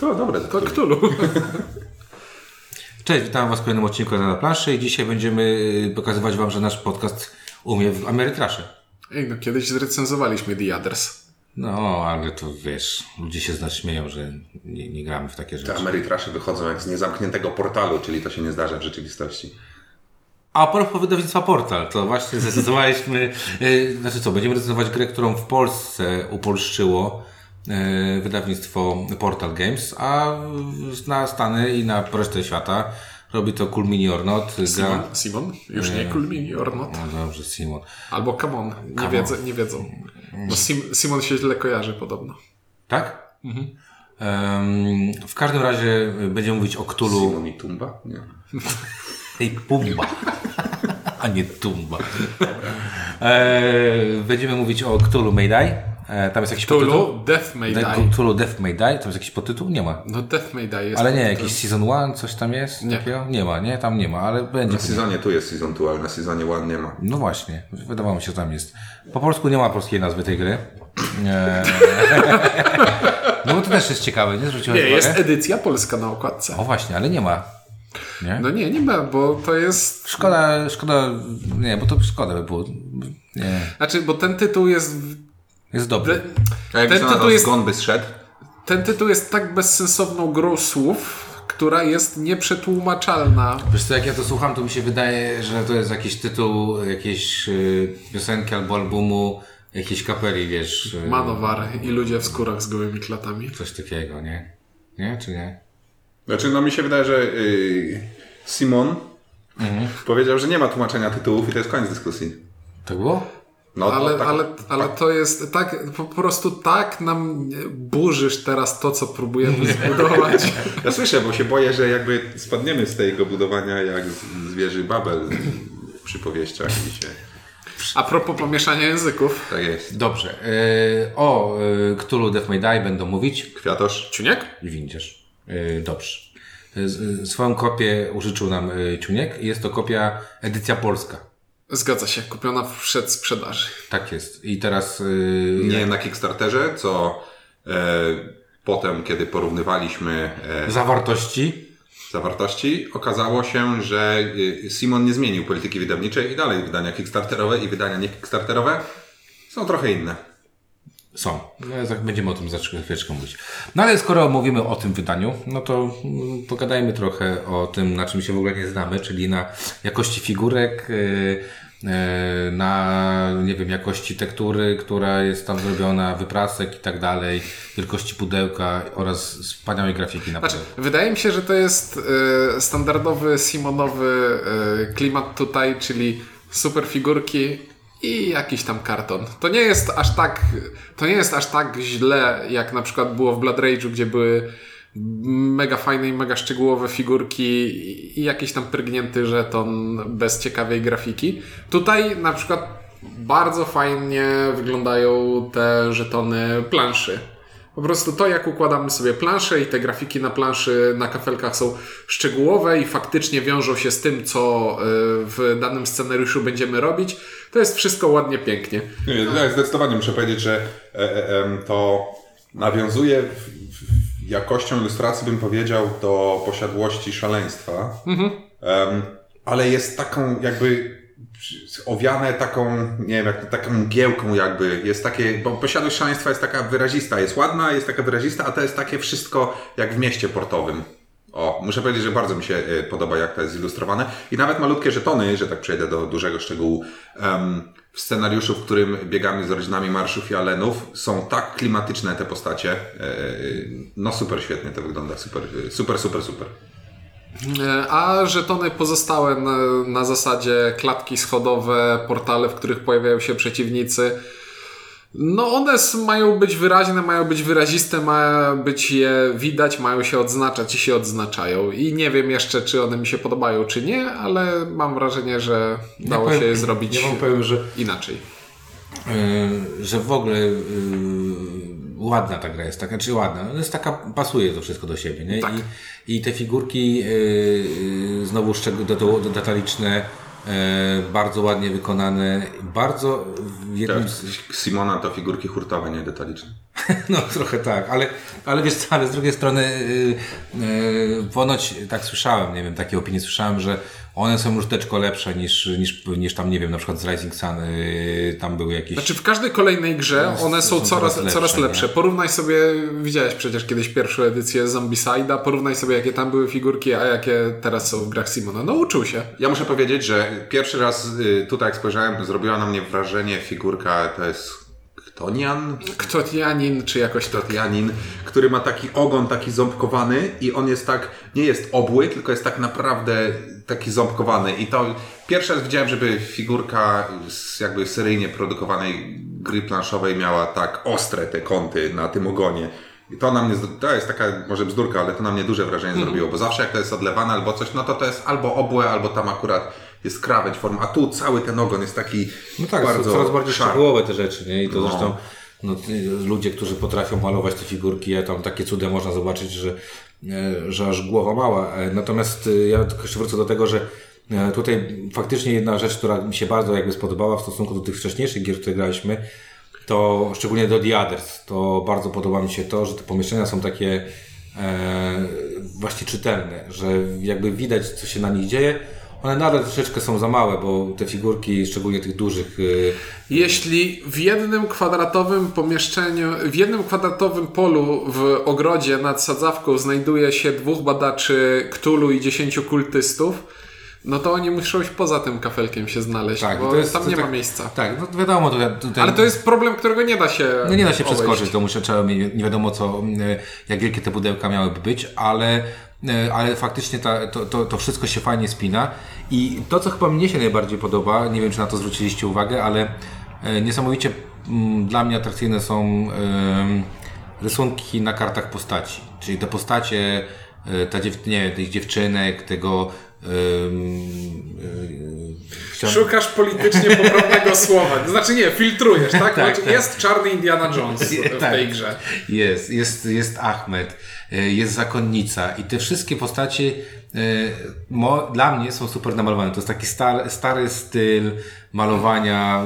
To dobre. To Cthulhu. Cześć, witam Was w kolejnym odcinku na planszy i dzisiaj będziemy y, pokazywać Wam, że nasz podcast umie w Amerytrasze. Ej, no kiedyś zrecenzowaliśmy The Others. No, ale to wiesz, ludzie się z nas śmieją, że nie, nie gramy w takie Te rzeczy. Ameritrasze wychodzą jak z niezamkniętego portalu, czyli to się nie zdarza w rzeczywistości. A propos wydawnictwa Portal, to właśnie zdecydowaliśmy, y, znaczy co, będziemy recenzować grę, którą w Polsce upolszczyło wydawnictwo Portal Games, a na Stany i na resztę świata robi to Cool Mini or Not. Simon? Gra... Simon? Już nie Cool Mini or Not? No dobrze, Simon. Albo Come On. Nie, Come wiedzą, nie wiedzą. Bo Sim, Simon się źle kojarzy podobno. Tak? Em, w każdym razie będziemy mówić o Cthulhu. Simon i Tumba? Nie. Ej, Pumba. A nie Tumba. E, będziemy mówić o Cthulhu Mayday. E, tam jest jakiś podtytuł? Cthulhu, Death May De- Die. Cthulhu Death May Die. Tam jest jakiś podtytuł? Nie ma. No Death May Die jest. Ale nie, jakiś Season 1, coś tam jest? Nie. Takiego? Nie ma, nie? Tam nie ma, ale będzie. Na sezonie tu jest Season 2, ale na sezonie 1 nie ma. No właśnie, wydawało mi się, że tam jest. Po polsku nie ma polskiej nazwy tej gry. E, no bo to też jest ciekawe, nie? Zwróciłeś Nie, uwagę? jest edycja polska na okładce. O właśnie, ale nie ma. Nie? No nie, nie ma, bo to jest... Szkoda, szkoda, nie, bo to szkoda by było. Nie, Znaczy, bo ten tytuł jest... jest dobry. Ten, A jak ten, tytuł jest, Zgon by zszedł? ten tytuł jest tak bezsensowną grą słów, która jest nieprzetłumaczalna. Wiesz co, jak ja to słucham, to mi się wydaje, że to jest jakiś tytuł jakiejś y, piosenki albo albumu jakiejś kapeli, wiesz. y, Manowar i ludzie w skórach z gołymi klatami. Coś takiego, nie? Nie, czy nie? Znaczy, no mi się wydaje, że yy, Simon powiedział, że nie ma tłumaczenia tytułów i to jest koniec dyskusji. Tak było? No, Ale, to tak, ale, ale to jest tak, po prostu tak nam burzysz teraz to, co próbujemy zbudować. Ja słyszę, bo się boję, że jakby spadniemy z tego budowania jak z, z wieży Babel w przypowieściach i się... A propos pomieszania języków. Tak jest. Dobrze. Y, o y, Cthulhu Death May Die będą mówić Kwiatosz? Ciuniek? i. Y, dobrze. Swoją kopię użyczył nam Ciuniek i jest to kopia edycja polska. Zgadza się, kupiona w przedsprzedaży. Tak jest. I teraz... y, Nie na Kickstarterze, co e, potem, kiedy porównywaliśmy e, Zawartości zawartości, okazało się, że y, Simon nie zmienił polityki wydawniczej i dalej wydania Kickstarterowe i wydania nie Kickstarterowe są trochę inne. Są. No, za- będziemy o tym za chwileczkę mówić. No ale skoro mówimy o tym wydaniu, no to mm, pogadajmy trochę o tym, na czym się w ogóle nie znamy, czyli na jakości figurek, yy, yy, na, nie wiem, jakości tektury, która jest tam zrobiona, wyprasek i tak dalej, wielkości pudełka oraz wspaniałej grafiki na Znaczy, pudełku. wydaje mi się, że to jest e, standardowy Simonowy klimat tutaj, czyli super figurki i jakiś tam karton. To nie jest aż tak, to nie jest aż tak źle, jak na przykład było w Blood Rage'u, gdzie były mega fajne i mega szczegółowe figurki i- jakiś tam prygnięty żeton bez ciekawej grafiki. Tutaj na przykład bardzo fajnie wyglądają te żetony planszy. Po prostu to, jak układamy sobie plansze i te grafiki na planszy na kafelkach są szczegółowe i faktycznie wiążą się z tym, co y, w danym scenariuszu będziemy robić, to jest wszystko ładnie, pięknie. Nie, ja zdecydowanie muszę powiedzieć, że e, e, to nawiązuje jakością ilustracji, bym powiedział, do posiadłości szaleństwa. Em, ale jest taką jakby owiane taką, nie wiem, jak, taką mgiełką jakby, jest takie, bo posiadłość szaleństwa jest taka wyrazista, jest ładna, jest taka wyrazista, a to jest takie wszystko jak w mieście portowym. O, muszę powiedzieć, że bardzo mi się e, podoba, jak to jest zilustrowane. I nawet malutkie żetony, że tak przejdę do dużego szczegółu, w scenariuszu, w którym biegamy z rodzinami marszów i alenów, są tak klimatyczne te postacie. E, no super świetnie to wygląda, super, e, super, super, super. E, A żetony pozostałe na, na zasadzie klatki schodowe, portale, w których pojawiają się przeciwnicy, no one mają być wyraźne, mają być wyraziste, ma być je widać, mają się odznaczać i się odznaczają. I nie wiem jeszcze, czy one mi się podobają, czy nie, ale mam wrażenie, że dało powiem- się je zrobić Ja powiem, że inaczej. Yy, że w ogóle yy, ładna ta gra jest, taka, czy ładna, no jest taka, pasuje to wszystko do siebie, nie? Tak. I, I te figurki yy, znowu detaliczne, yy, bardzo ładnie wykonane, bardzo jednym Tak, Simona to figurki hurtowe, nie detaliczne. No trochę tak, ale, ale wiesz co, ale z drugiej strony yy, yy, ponoć tak słyszałem, nie wiem, takie opinie słyszałem, że one są już teczko lepsze niż, niż, niż tam, nie wiem, na przykład z Rising Sun, yy, tam były jakieś... Znaczy w każdej kolejnej grze No, one są, są coraz, coraz coraz lepsze, lepsze. nie? Porównaj sobie, widziałeś przecież kiedyś pierwszą edycję Zombicide'a, porównaj sobie jakie tam były figurki, a jakie teraz są w grach Simona. No uczył się. Ja muszę powiedzieć, że pierwszy raz y, tutaj jak spojrzałem, zrobiła na mnie wrażenie figurka, to jest Ktonian? Ktotianin czy jakoś. Ktonianin, który ma taki ogon taki ząbkowany i on jest tak, nie jest obły, tylko jest tak naprawdę taki ząbkowany i to pierwszy raz widziałem, żeby figurka z jakby seryjnie produkowanej gry planszowej miała tak ostre te kąty na tym ogonie. I to na mnie, to jest taka może bzdurka, ale to na mnie duże wrażenie Mhm. zrobiło, bo zawsze jak to jest odlewane albo coś, no to to jest albo obłe, albo tam akurat jest krawędź form, a tu cały ten ogon jest taki No tak, bardzo coraz bardziej szarp. szczegółowe te rzeczy, nie? I to No. zresztą no, ty- ludzie, którzy potrafią malować te figurki, ja tam takie cuda można zobaczyć, że, e, że aż głowa mała. E, Natomiast e, ja jeszcze wrócę do tego, że e, tutaj faktycznie jedna rzecz, która mi się bardzo jakby spodobała w stosunku do tych wcześniejszych gier, które graliśmy, to szczególnie do The Others, to bardzo podoba mi się to, że te pomieszczenia są takie e, właśnie czytelne, że jakby widać, co się na nich dzieje. One nadal troszeczkę są za małe, bo te figurki, szczególnie tych dużych, e, Jeśli w jednym kwadratowym pomieszczeniu, w jednym kwadratowym polu w ogrodzie nad sadzawką znajduje się dwóch badaczy Ktulu i dziesięciu kultystów, no to oni muszą iść poza tym kafelkiem się znaleźć, Tak, bo jest- tam nie tak- ma miejsca. Tak, no wiadomo, tutaj, tutaj Ale to jest problem, którego nie da się no nie da się obejść. przeskoczyć, to muszę, trzeba nie wiadomo co, e, jak wielkie te pudełka miałyby być, ale, ale faktycznie ta, to, to, to wszystko się fajnie spina. I to, co chyba mnie się najbardziej podoba, nie wiem, czy na to zwróciliście uwagę, ale e, niesamowicie mm, dla mnie atrakcyjne są rysunki na kartach postaci, czyli te postacie, e, ta dziew, nie, tych dziewczynek, tego e, chciałem- Szukasz politycznie poprawnego słowa. To znaczy nie, filtrujesz, tak? Tak, Znaczy, tak. Jest czarny Indiana Jones w Tak. tej grze. Jest, jest, jest Ahmed, e, jest zakonnica i te wszystkie postacie mo, dla mnie są super namalowane. To jest taki stary, stary styl malowania,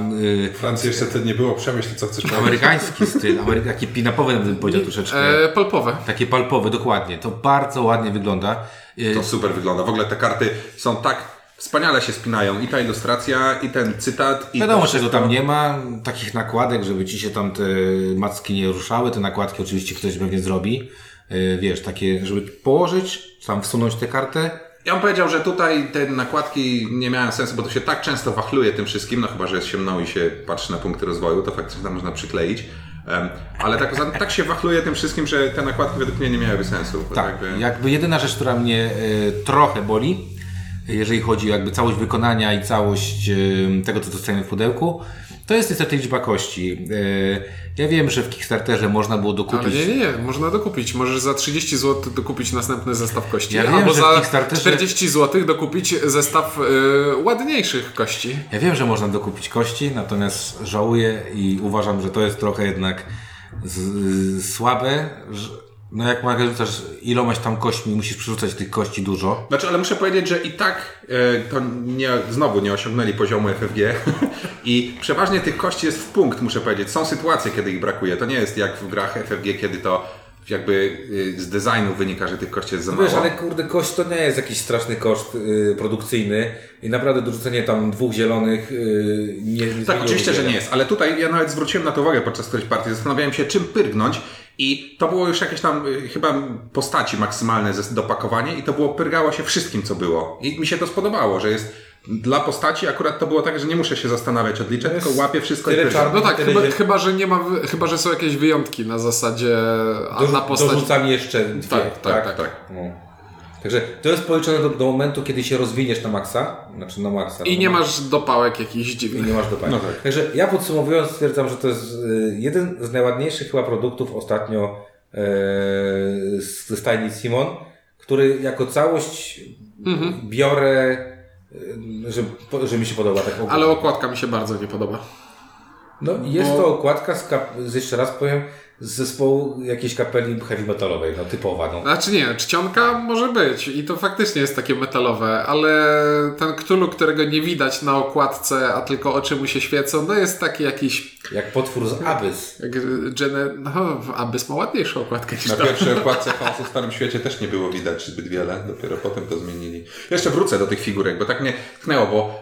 e, Francji jeszcze wtedy nie było, przemyśl co chcesz powiedzieć. amerykański styl, amery, taki pinapowy bym powiedział troszeczkę. E, palpowe. Takie palpowe, dokładnie. To bardzo ładnie wygląda. E, To super wygląda. W ogóle te karty są tak wspaniale się spinają. I ta ilustracja, i ten cytat, i Wiadomo, czego tam nie ma, takich nakładek, żeby ci się tam te macki nie ruszały. Te nakładki oczywiście ktoś pewnie zrobi. E, Wiesz, takie, żeby położyć, tam wsunąć tę kartę, Ja bym powiedział, że tutaj te nakładki nie miały sensu, bo to się tak często wachluje tym wszystkim, no chyba, że jest ciemno i się patrzy na punkty rozwoju, to faktycznie tam można przykleić. Ale tak, tak się wachluje tym wszystkim, że te nakładki według mnie nie miałyby sensu. Tak, Jakby- jakby jedyna rzecz, która mnie e, trochę boli, jeżeli chodzi o jakby całość wykonania i całość e, tego, co dostajemy w pudełku, to jest niestety liczba kości. Ja wiem, że w Kickstarterze można było Ale dokupić... nie, nie, nie, można dokupić. Możesz za 30 zł dokupić następny zestaw kości, Ja wiem, albo za Kickstarterze- 40 zł dokupić zestaw y, ładniejszych kości. Ja wiem, że można dokupić kości, natomiast żałuję i uważam, że to jest trochę jednak z, z, słabe. No jak Marek rzucasz ilomaś tam kośćmi, musisz przerzucać tych kości dużo. Znaczy, ale muszę powiedzieć, że i tak e, to nie, znowu nie osiągnęli poziomu FFG i przeważnie tych kości jest w punkt, muszę powiedzieć. Są sytuacje, kiedy ich brakuje. To nie jest jak w grach FFG, kiedy to jakby y, z designu wynika, że tych kości jest za mało. Wiesz, ale kurde, koszt to nie jest jakiś straszny koszt y, produkcyjny i naprawdę dorzucenie tam dwóch zielonych y, nie, nie Tak, oczywiście, że nie jest, ale tutaj ja nawet zwróciłem na to uwagę podczas którejś partii. Zastanawiałem się, czym pyrgnąć i to było już jakieś tam y, chyba postaci maksymalne ze dopakowanie i to było pyrgało się wszystkim, co było. I mi się to spodobało, że jest dla postaci akurat to było tak, że nie muszę się zastanawiać, odliczę, tylko łapię wszystko i pyrgam. No tak, chyba, że- chyba, że nie ma, chyba, że są jakieś wyjątki na zasadzie, a na postać... Dorzucam jeszcze dwie, Tak, tak, tak, tak. No. Także to jest policzone do, do momentu, kiedy się rozwiniesz na maksa, znaczy na maksa. I no, nie na- masz dopałek jakichś I dziwnych. nie masz do No tak. Także ja podsumowując stwierdzam, że to jest y, jeden z najładniejszych chyba produktów ostatnio e, z ze stajni Simon, który jako całość Mhm. biorę, y, że, że mi się podoba tak ogólnie. Ale okładka mi się bardzo nie podoba. No jest bo- to okładka z, kap- z jeszcze raz powiem, z zespołu jakiejś kapeli heavy metalowej, no typowa. No. Znaczy nie, czcionka może być i to faktycznie jest takie metalowe, ale ten Cthulhu, którego nie widać na okładce, a tylko oczy mu się świecą, no jest taki jakiś... Jak potwór z Abyss. Jak Gene... No, Abyss ma ładniejszą okładkę niż Na to. pierwszej okładce Chaosu w Starym Świecie też nie było widać zbyt wiele, dopiero potem to zmienili. Jeszcze wrócę do tych figurek, bo tak mnie tknęło, bo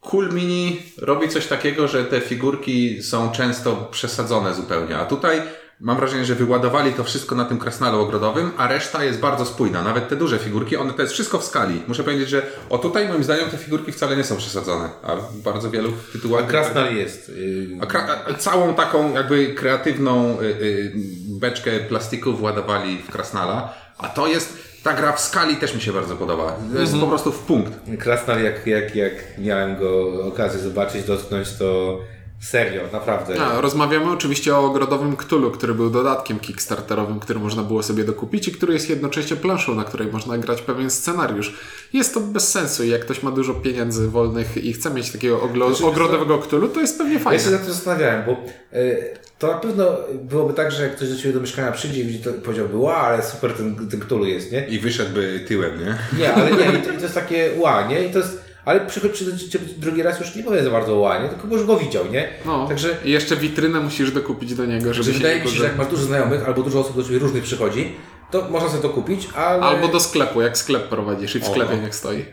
Cool Mini robi coś takiego, że te figurki są często przesadzone zupełnie, a tutaj mam wrażenie, że wyładowali to wszystko na tym krasnalu ogrodowym, a reszta jest bardzo spójna. Nawet te duże figurki, one to jest wszystko w skali. Muszę powiedzieć, że o tutaj moim zdaniem te figurki wcale nie są przesadzone, a w bardzo wielu tytułach... Krasnal jest. y, A, kra- a całą taką jakby kreatywną y, y, beczkę plastiku władowali w Krasnala, a to jest, ta gra w skali też mi się bardzo podoba. To jest po prostu w punkt. Krasnal, jak, jak, jak miałem go okazję zobaczyć, dotknąć, to serio, naprawdę. A, rozmawiamy oczywiście o ogrodowym Cthulhu, który był dodatkiem kickstarterowym, który można było sobie dokupić i który jest jednocześnie planszą, na której można grać pewien scenariusz. Jest to bez sensu i jak ktoś ma dużo pieniędzy wolnych i chce mieć takiego oglo- ogrodowego Cthulhu, to jest pewnie Ja się fajne. za to zastanawiałem, bo y, to na pewno byłoby tak, że jak ktoś do Ciebie do mieszkania przyjdzie i widzi to powiedziałby, wow, ale super ten, ten Cthulhu jest, nie? I wyszedłby tyłem, nie? Nie, ale nie, i to, i to jest takie ła, nie? I to jest, ale przychodzi do Ciebie drugi raz już nie powie za bardzo ła, nie? Tylko już go widział, nie? No, Także i jeszcze witrynę musisz dokupić do niego, żeby Że się wydaje mi się, że jak masz dużo znajomych albo dużo osób do Ciebie różnych przychodzi, to można sobie to kupić, ale Albo do sklepu, jak sklep prowadzisz i w sklepie no. niech stoi.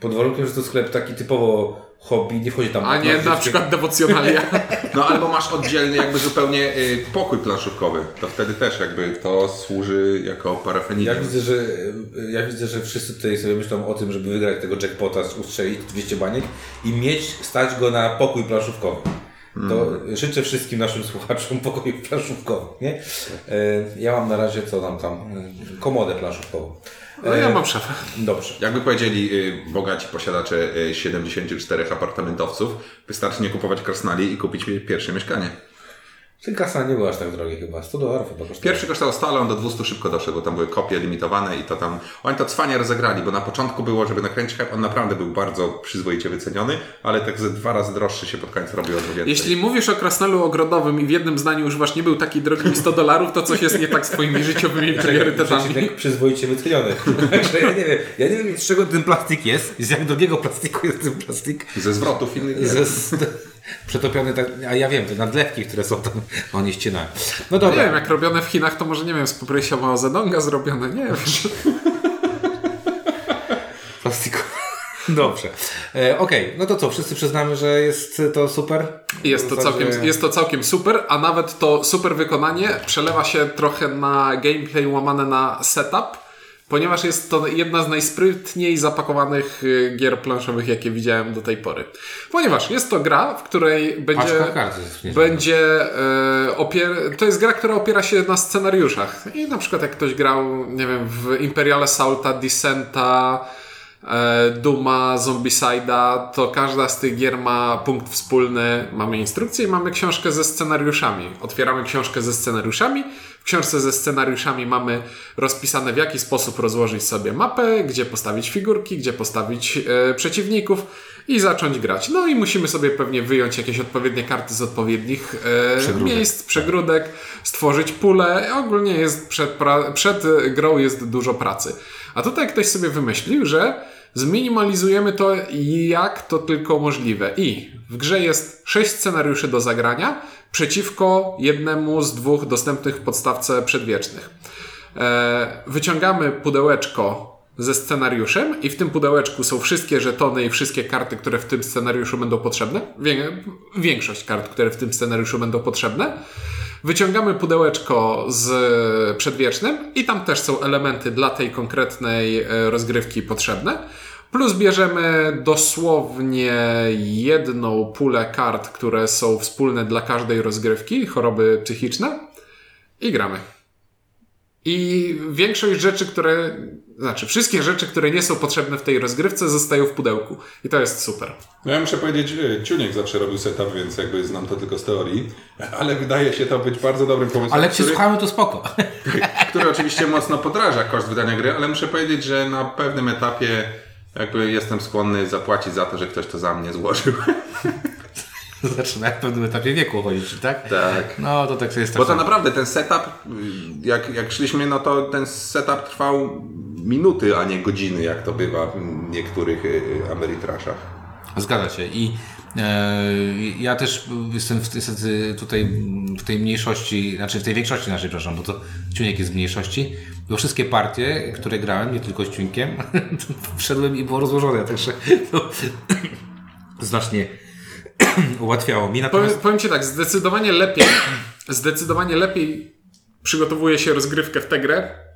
pod warunkiem, że to sklep taki typowo hobby, nie wchodzi tam... A nie na przykład dewocjonalia. No albo masz oddzielny jakby zupełnie y, pokój planszówkowy. To wtedy też jakby to służy jako parafenidia. Ja widzę, że, ja widzę, że wszyscy tutaj sobie myślą o tym, żeby wygrać tego jackpota, ustrzelić 200 baniek i mieć, stać go na pokój planszówkowy. To życzę wszystkim naszym słuchaczom pokoju planszówkowego, nie? E, Ja mam na razie, co nam tam, e, komodę planszówkową. No ja mam szafę. Dobrze. Jakby powiedzieli y, bogaci posiadacze y, 74 apartamentowców, wystarczy nie kupować krasnali i kupić mi pierwsze mieszkanie. Ten kasa nie był aż tak drogi chyba, 100 dolarów chyba kosztował. Pierwszy kosztował stale, on do 200 szybko doszedł, bo tam były kopie limitowane i to tam... Oni to cwanie rozegrali, bo na początku było, żeby nakręcić hype, on naprawdę był bardzo przyzwoicie wyceniony, ale tak ze dwa razy droższy się pod koniec robił o więcej. Jeśli mówisz o krasnolu ogrodowym i w jednym zdaniu używasz nie był taki drogi 100 dolarów, to coś jest nie tak z twoimi życiowymi priorytetami. Przeciwnik przyzwoicie wyceniony. Także ja nie wiem, ja nie wiem z czego ten plastik jest, z jak drogiego plastiku jest ten plastik. Ze zwrotów innych. Ze, z, przetopiony tak, a ja wiem, te nadlewki, które są tam, oni ścinają. No Nie dobra. wiem, jak robione w Chinach, to może nie wiem, z poprysia Mao Zedonga zrobione, nie wiem. Plastiku. Dobrze. E, Okej, no to co, wszyscy przyznamy, że jest to super? Jest to, całkiem, jest to całkiem super, a nawet to super wykonanie przelewa się trochę na gameplay łamane na setup, ponieważ jest to jedna z najsprytniej zapakowanych y, gier planszowych, jakie widziałem do tej pory. Ponieważ jest to gra, w której będzie... Będzie e, opier- to jest gra, która opiera się na scenariuszach. I na przykład jak ktoś grał, nie wiem, w Imperial Assaulta, Descenta, e, Duma, Zombicide'a, to każda z tych gier ma punkt wspólny. Mamy instrukcję i mamy książkę ze scenariuszami. Otwieramy książkę ze scenariuszami. W książce ze scenariuszami mamy rozpisane w jaki sposób rozłożyć sobie mapę, gdzie postawić figurki, gdzie postawić e, przeciwników i zacząć grać. No i musimy sobie pewnie wyjąć jakieś odpowiednie karty z odpowiednich e, miejsc, przegródek, stworzyć pulę. Ogólnie jest przed, przed grą jest dużo pracy. A tutaj ktoś sobie wymyślił, że zminimalizujemy to jak to tylko możliwe. I w grze jest sześć scenariuszy do zagrania przeciwko jednemu z dwóch dostępnych w podstawce przedwiecznych. E, wyciągamy pudełeczko ze scenariuszem i w tym pudełeczku są wszystkie żetony i wszystkie karty, które w tym scenariuszu będą potrzebne. Wię- większość kart, które w tym scenariuszu będą potrzebne. Wyciągamy pudełeczko z przedwiecznym i tam też są elementy dla tej konkretnej e, rozgrywki potrzebne. Plus bierzemy dosłownie jedną pulę kart, które są wspólne dla każdej rozgrywki, choroby psychiczne i gramy. I większość rzeczy, które, znaczy wszystkie rzeczy, które nie są potrzebne w tej rozgrywce, zostają w pudełku. I to jest super. No ja muszę powiedzieć, y, Ciuniek zawsze robił setup, więc jakby znam to tylko z teorii, ale wydaje się to być bardzo dobrym pomysłem, Ale który, słuchamy, to spoko. który oczywiście mocno podraża koszt wydania gry, ale muszę powiedzieć, że na pewnym etapie jakby jestem skłonny zapłacić za to, że ktoś to za mnie złożył. zaczyna w pewnym etapie wieku chodzić, tak? Tak. No to tak jest tak. Bo to samo. naprawdę ten setup, y, jak, jak szliśmy, no to ten setup trwał minuty, a nie godziny, jak to bywa w niektórych y, Ameritraszach. Zgadza się. I e, ja też jestem w, niestety tutaj w tej mniejszości, znaczy w tej większości naszej, przepraszam, bo to Ciuniek jest w mniejszości. Bo wszystkie partie, które grałem, nie tylko z Ciunkiem, wszedłem i było rozłożone, także to znacznie ułatwiało mi. Powiem, Natomiast powiem Ci tak, zdecydowanie lepiej, zdecydowanie lepiej przygotowuje się rozgrywkę w tę grę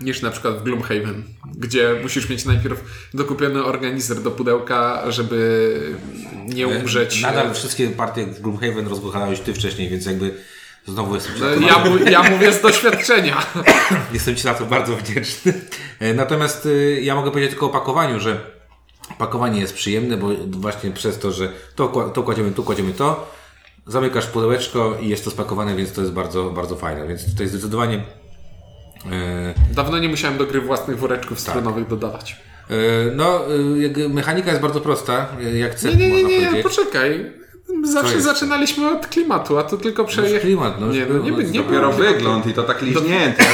niż na przykład w Gloomhaven, gdzie musisz mieć najpierw dokupiony organizer do pudełka, żeby nie umrzeć. nadal wszystkie partie w Gloomhaven rozbuchałeś Ty wcześniej, więc jakby znowu jestem E, Ja, mu- ja mówię z doświadczenia. Jestem Ci za to bardzo wdzięczny. E, Natomiast y, ja mogę powiedzieć tylko o pakowaniu, że pakowanie jest przyjemne, bo właśnie przez to, że to, to kładziemy, tu kładziemy to, zamykasz pudełeczko i jest to spakowane, więc to jest bardzo, bardzo fajne. Więc tutaj zdecydowanie e, Dawno nie musiałem do gry własnych woreczków strunowych dodawać. e, no, e, mechanika jest bardzo prosta, e, jak cech Nie, nie, nie, nie, poczekaj. Zawsze zaczynaliśmy od klimatu, a tu tylko przejechać. klimat, no, nie, no, nie, no, by- nie Dopiero wygląd i to tak liźnięty.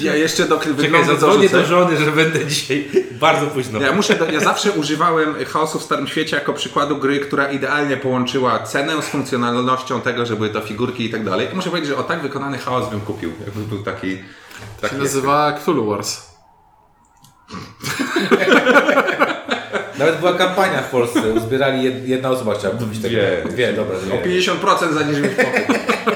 Ja jeszcze do Czekaj, zadzwonię do żony, że będę dzisiaj bardzo późno. Ja, muszę, ja zawsze używałem chaosu w Starym Świecie jako przykładu gry, która idealnie połączyła cenę z funkcjonalnością tego, że były to figurki i tak dalej. I muszę powiedzieć, że o tak wykonany chaos bym kupił, jakby był taki... taki się nazywa Cthulhu Wars. Nawet była kampania w Polsce, uzbierali jed, jedna osoba chciała kupić tego. Dwie. Dwie, dobra. O 50% zaniżyłeś popyt. Em,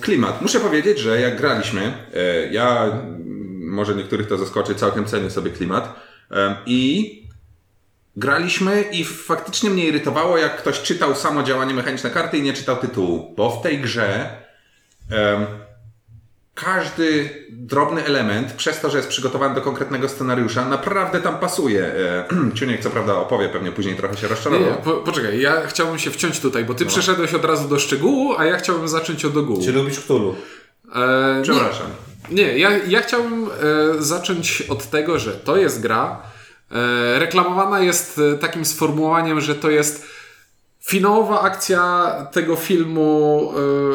Klimat. Muszę powiedzieć, że jak graliśmy, e, ja, może niektórych to zaskoczy, całkiem cenię sobie klimat. I graliśmy i faktycznie mnie irytowało, jak ktoś czytał samo działanie mechaniczne karty i nie czytał tytułu. Bo w tej grze każdy drobny element, przez to, że jest przygotowany do konkretnego scenariusza, naprawdę tam pasuje. E, Ciuniek co prawda opowie pewnie później, trochę się Nie, rozczarował. nie, po, poczekaj, ja chciałbym się wciąć tutaj, bo ty przeszedłeś od razu do szczegółu, a ja chciałbym zacząć od ogółu. Czy lubisz Cthulhu? E, nie, Przepraszam. Nie, ja, ja chciałbym e, zacząć od tego, że to jest gra. E, reklamowana jest e, takim sformułowaniem, że to jest finałowa akcja tego filmu,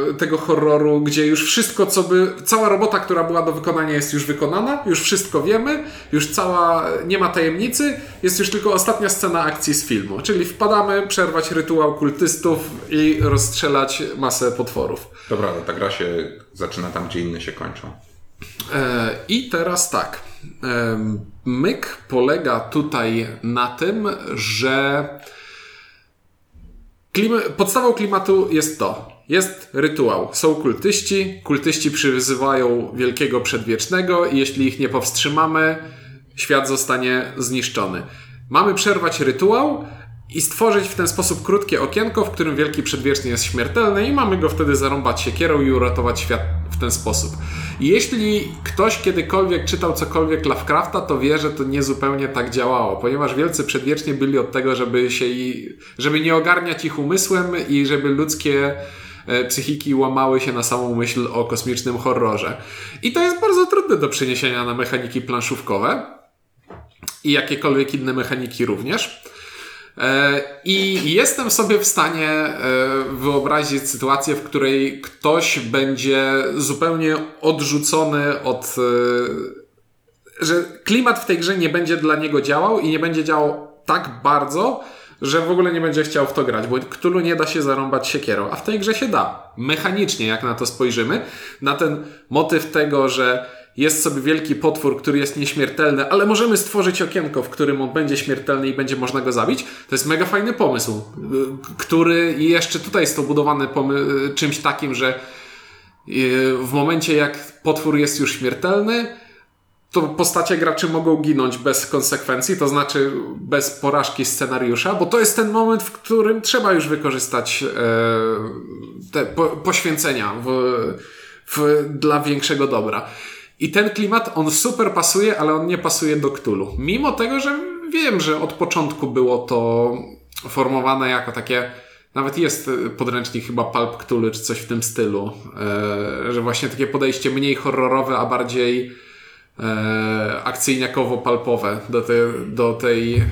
e, tego horroru, gdzie już wszystko, co by. Cała robota, która była do wykonania, jest już wykonana, już wszystko wiemy, już cała. Nie ma tajemnicy, jest już tylko ostatnia scena akcji z filmu. Czyli wpadamy, przerwać rytuał kultystów i rozstrzelać masę potworów. Dobra, ta gra się zaczyna tam, gdzie inne się kończą. E, I teraz tak. E, Myk polega tutaj na tym, że klima, podstawą klimatu jest to. Jest rytuał. Są kultyści. Kultyści przyzywają wielkiego przedwiecznego i jeśli ich nie powstrzymamy, świat zostanie zniszczony. Mamy przerwać rytuał i stworzyć w ten sposób krótkie okienko, w którym wielki przedwieczny jest śmiertelny i mamy go wtedy zarąbać siekierą i uratować świat w ten sposób. Jeśli ktoś kiedykolwiek czytał cokolwiek Lovecrafta, to wie, że to nie zupełnie tak działało, ponieważ wielcy przedwiecznie byli od tego, żeby się i, żeby nie ogarniać ich umysłem i żeby ludzkie e, psychiki łamały się na samą myśl o kosmicznym horrorze. I to jest bardzo trudne do przeniesienia na mechaniki planszówkowe i jakiekolwiek inne mechaniki również. E, I jestem sobie w stanie e, wyobrazić sytuację, w której ktoś będzie zupełnie odrzucony od. e, że klimat w tej grze nie będzie dla niego działał i nie będzie działał tak bardzo, że w ogóle nie będzie chciał w to grać, bo Cthulhu nie da się zarąbać siekierą, a w tej grze się da. Mechanicznie, jak na to spojrzymy, na ten motyw tego, że jest sobie wielki potwór, który jest nieśmiertelny, ale możemy stworzyć okienko, w którym on będzie śmiertelny i będzie można go zabić. To jest mega fajny pomysł, y, który jeszcze tutaj jest to budowany pomy- czymś takim, że y, w momencie jak potwór jest już śmiertelny, to postacie graczy mogą ginąć bez konsekwencji, to znaczy bez porażki scenariusza, bo to jest ten moment, w którym trzeba już wykorzystać e, te po, poświęcenia w, w, dla większego dobra. I ten klimat, on super pasuje, ale on nie pasuje do Cthulhu. Mimo tego, że wiem, że od początku było to formowane jako takie nawet jest podręcznik chyba Pulp Cthulhu, czy coś w tym stylu, e, że właśnie takie podejście mniej horrorowe, a bardziej e, akcyjniakowo-palpowe do, te, do tej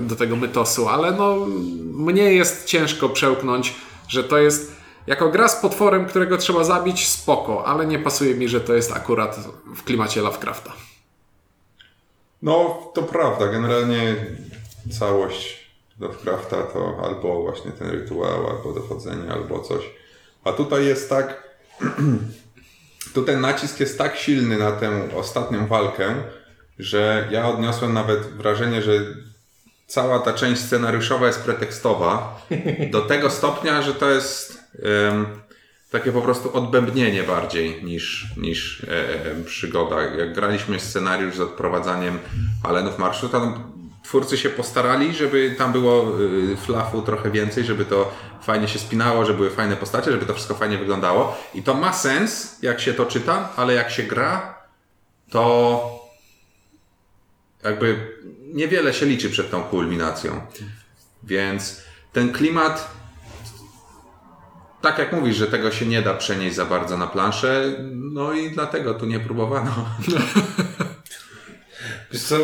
do tego mytosu, ale no mnie jest ciężko przełknąć, że to jest jako gra z potworem, którego trzeba zabić, spoko, ale nie pasuje mi, że to jest akurat w klimacie Lovecrafta. No, to prawda. Generalnie całość Lovecrafta to albo właśnie ten rytuał, albo dochodzenie, albo coś. A tutaj jest tak... tutaj nacisk jest tak silny na tę ostatnią walkę, że ja odniosłem nawet wrażenie, że cała ta część scenariuszowa jest pretekstowa do tego stopnia, że to jest takie po prostu odbębnienie bardziej niż, niż e, e, przygoda. Jak graliśmy scenariusz z odprowadzaniem Alenów Marszu, to twórcy się postarali, żeby tam było y, flafu trochę więcej, żeby to fajnie się spinało, żeby były fajne postacie, żeby to wszystko fajnie wyglądało. I to ma sens, jak się to czyta, ale jak się gra, to jakby niewiele się liczy przed tą kulminacją. Więc ten klimat, tak jak mówisz, że tego się nie da przenieść za bardzo na planszę, no i dlatego tu nie próbowano. Wiesz co,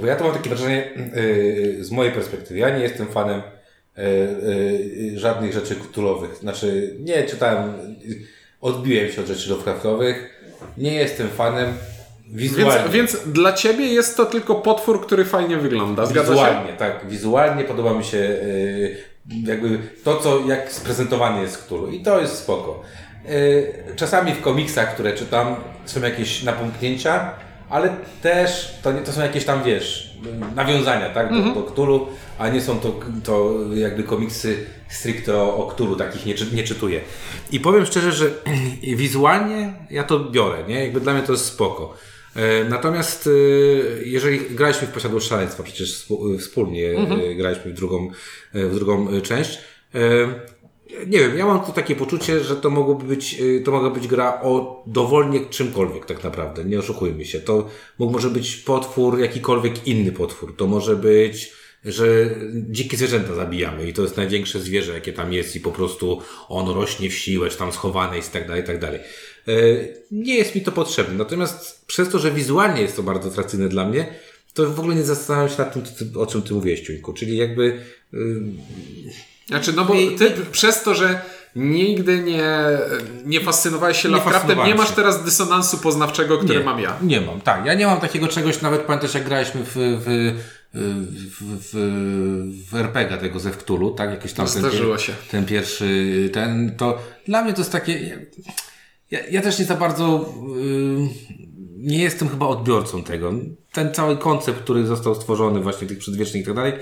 bo ja to mam takie wrażenie yy, z mojej perspektywy. Ja nie jestem fanem yy, yy, żadnych rzeczy kulturowych. Znaczy, nie czytałem, odbiłem się od rzeczy Lovecraftowych. Nie jestem fanem Wizualnie. Więc, więc, dla ciebie jest to tylko potwór, który fajnie wygląda. Zgadza wizualnie, się? tak. Wizualnie podoba mi się yy, jakby to, co jak sprezentowany jest Cthulhu. I to jest spoko. Yy, czasami w komiksach, które czytam, są jakieś napomknięcia, ale też to, nie, to są jakieś tam, wiesz, nawiązania, tak, do, -hmm. do Cthulhu, a nie są to, to jakby komiksy stricte o, o Cthulhu, takich nie, nie czytuję. I powiem szczerze, że wizualnie ja to biorę, nie? Jakby dla mnie to jest spoko. E, natomiast e, jeżeli graliśmy w Posiadłość Szaleństwa, przecież wspólnie mhm. graliśmy w drugą, w drugą część, nie wiem, ja mam tu takie poczucie, że to mogłoby być, to mogła być gra o dowolnie czymkolwiek tak naprawdę, nie oszukujmy się. To może być potwór, jakikolwiek inny potwór. To może być, że dzikie zwierzęta zabijamy i to jest największe zwierzę, jakie tam jest i po prostu on rośnie w siłę, czy tam schowane jest i tak dalej, i tak dalej. E, nie jest mi to potrzebne. Natomiast przez to, że wizualnie jest to bardzo atrakcyjne dla mnie, to w ogóle nie zastanawiam się nad tym, o czym ty mówiłeś, Ciuńku. Czyli jakby... Znaczy, no bo ty przez to, że nigdy nie, nie fascynowałeś się Lovecraftem, nie masz teraz dysonansu poznawczego, który nie, mam ja. Nie mam, tak. Ja nie mam takiego czegoś, nawet pamiętasz jak graliśmy w, w, w, w, w RPG tego ze Wktulu, tak? Jakiś tam ten, się. ten pierwszy, ten, to dla mnie to jest takie ja, ja też nie za bardzo yy, nie jestem chyba odbiorcą tego. Ten cały koncept, który został stworzony właśnie tych przedwiecznych i tak dalej,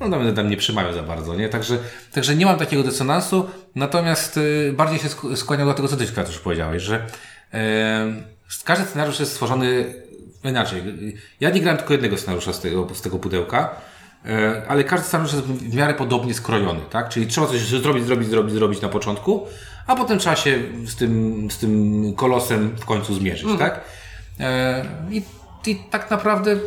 no nawet tam nie przemawia za bardzo, nie? Także, także nie mam takiego dysonansu, natomiast yy, bardziej się skłaniam do tego, co ty już powiedziałeś, że yy, każdy scenariusz jest stworzony inaczej. Ja nie grałem tylko jednego scenariusza z tego, z tego pudełka, e, ale każdy scenariusz jest w miarę podobnie skrojony, tak? Czyli trzeba coś zrobić, zrobić, zrobić, zrobić na początku, a potem trzeba się z tym, z tym kolosem w końcu zmierzyć, mhm. tak? E, I, I tak naprawdę y,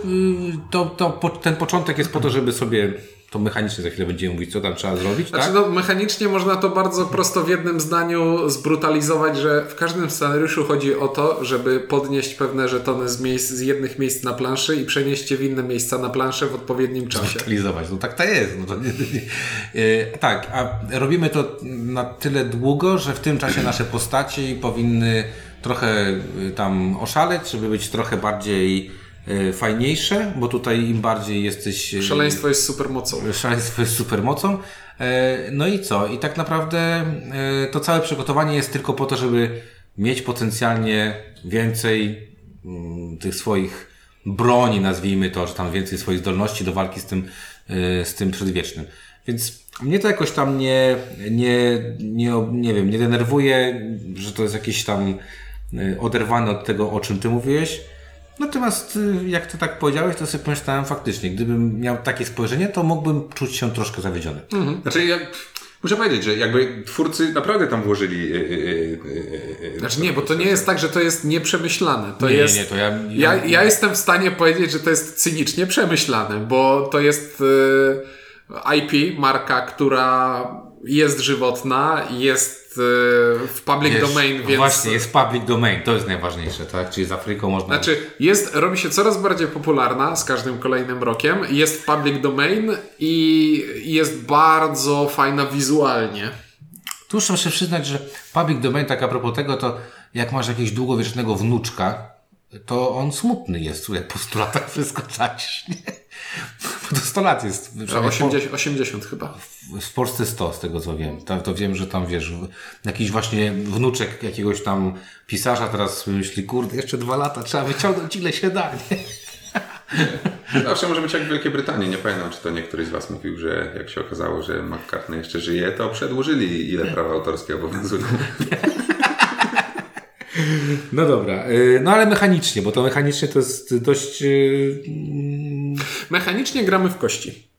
to, to, ten początek jest po to, żeby sobie to mechanicznie za chwilę będziemy mówić, co tam trzeba zrobić. Znaczy, tak? no, mechanicznie można to bardzo prosto w jednym zdaniu zbrutalizować, że w każdym scenariuszu chodzi o to, żeby podnieść pewne żetony z, miejsc, z jednych miejsc na planszy i przenieść je w inne miejsca na planszę w odpowiednim czasie. Zbrutalizować, no tak to jest. No to nie, nie, nie. tak, a robimy to na tyle długo, że w tym czasie nasze postaci powinny trochę y, tam oszaleć, żeby być trochę bardziej E, fajniejsze, bo tutaj im bardziej jesteś... E, Szaleństwo jest supermocą. Szaleństwo jest supermocą. E, no i co? I tak naprawdę to całe przygotowanie jest tylko po to, żeby mieć potencjalnie więcej mm, tych swoich broni, nazwijmy to, czy tam więcej swoich zdolności do walki z tym, z tym przedwiecznym. Więc mnie to jakoś tam nie, nie, nie, nie wiem, nie denerwuje, że to jest jakieś tam oderwane od tego, o czym ty mówiłeś. Natomiast y, jak to tak powiedziałeś, to sobie pomyślałem faktycznie, gdybym miał takie spojrzenie, to mógłbym czuć się troszkę zawiedziony. Mhm. Znaczy ja muszę powiedzieć, że jakby twórcy naprawdę tam włożyli... Yy, yy, yy, znaczy nie, bo to nie jest tak, że to jest nieprzemyślane. To nie, jest, nie, nie, to ja, ja... ja... Ja, jestem w stanie powiedzieć, że to jest cynicznie przemyślane, bo to jest y, IP, marka, która jest żywotna, jest e, w public Wiesz, domain, więc... Właśnie, jest public domain, to jest najważniejsze, tak? Czyli z Afryką można... Znaczy, jest, robi się coraz bardziej popularna z każdym kolejnym rokiem. Jest public domain i jest bardzo fajna wizualnie. Tu muszę przyznać, że public domain, tak a propos tego, to jak masz jakiegoś długowiecznego wnuczka, to on smutny jest, jak po 100 latach wszystko tracisz, nie? To 100 lat jest. przynajmniej w Pol- 80, 80 chyba. W Polsce 100, z tego co wiem. To, to wiem, że tam wiesz, jakiś właśnie wnuczek jakiegoś tam pisarza teraz myśli, kurde, jeszcze dwa lata, trzeba wyciągnąć ile się da, nie? Zawsze może być jak w Wielkiej Brytanii. Nie pamiętam, czy to niektóryś z Was mówił, że jak się okazało, że McCartney jeszcze żyje, to przedłużyli ile prawa autorskie obowiązują. No dobra, y, no ale mechanicznie, bo to mechanicznie to jest dość... Mechanicznie gramy w kości.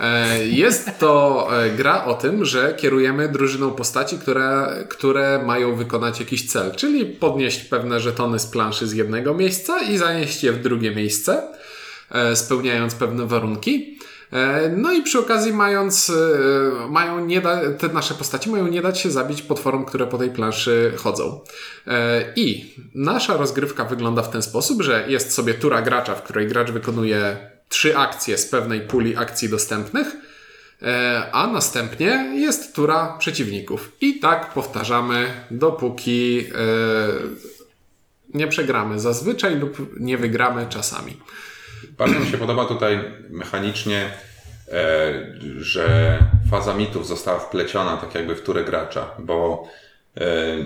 E, Jest to e, gra o tym, że kierujemy drużyną postaci, które, które mają wykonać jakiś cel, czyli podnieść pewne żetony z planszy z jednego miejsca i zanieść je w drugie miejsce, e, spełniając pewne warunki. No i przy okazji mając, mają nie da, te nasze postaci mają nie dać się zabić potworom, które po tej planszy chodzą. I nasza rozgrywka wygląda w ten sposób, że jest sobie tura gracza, w której gracz wykonuje trzy akcje z pewnej puli akcji dostępnych, e, a następnie jest tura przeciwników. I tak powtarzamy, dopóki e, nie przegramy zazwyczaj lub nie wygramy czasami. Bardzo mi się podoba tutaj mechanicznie, e, że faza mitów została wpleciona tak jakby w turę gracza, bo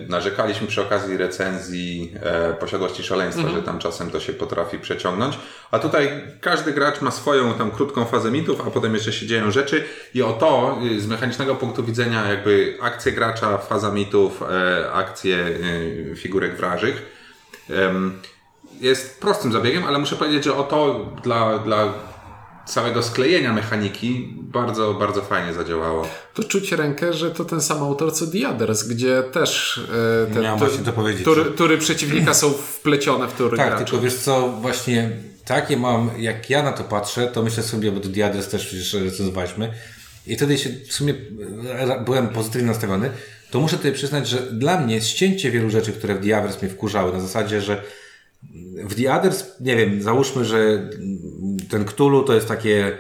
narzekaliśmy przy okazji recenzji e, posiadłości szaleństwa, że tam czasem to się potrafi przeciągnąć, a tutaj każdy gracz ma swoją tam krótką fazę mitów, a potem jeszcze się dzieją rzeczy. I o to y, z mechanicznego punktu widzenia jakby akcje gracza, faza mitów, e, akcje y, figurek wrażych jest prostym zabiegiem, ale muszę powiedzieć, że o to dla, dla całego sklejenia mechaniki bardzo, bardzo fajnie zadziałało. To czuć rękę, że to ten sam autor co The Others, gdzie też e, te Miałem właśnie to powiedzieć, tury, tury przeciwnika są wplecione w tury Tak, gracza. tylko wiesz co, właśnie takie mam, jak ja na to patrzę, to myślę sobie, bo do Diades też przecież recenzowaliśmy i wtedy się w sumie e, byłem pozytywnie nastawiony, to muszę tutaj przyznać, że dla mnie ścięcie wielu rzeczy, które w Diavers mnie wkurzały, na zasadzie, że w The Others, nie wiem, załóżmy, że ten Cthulhu to jest takie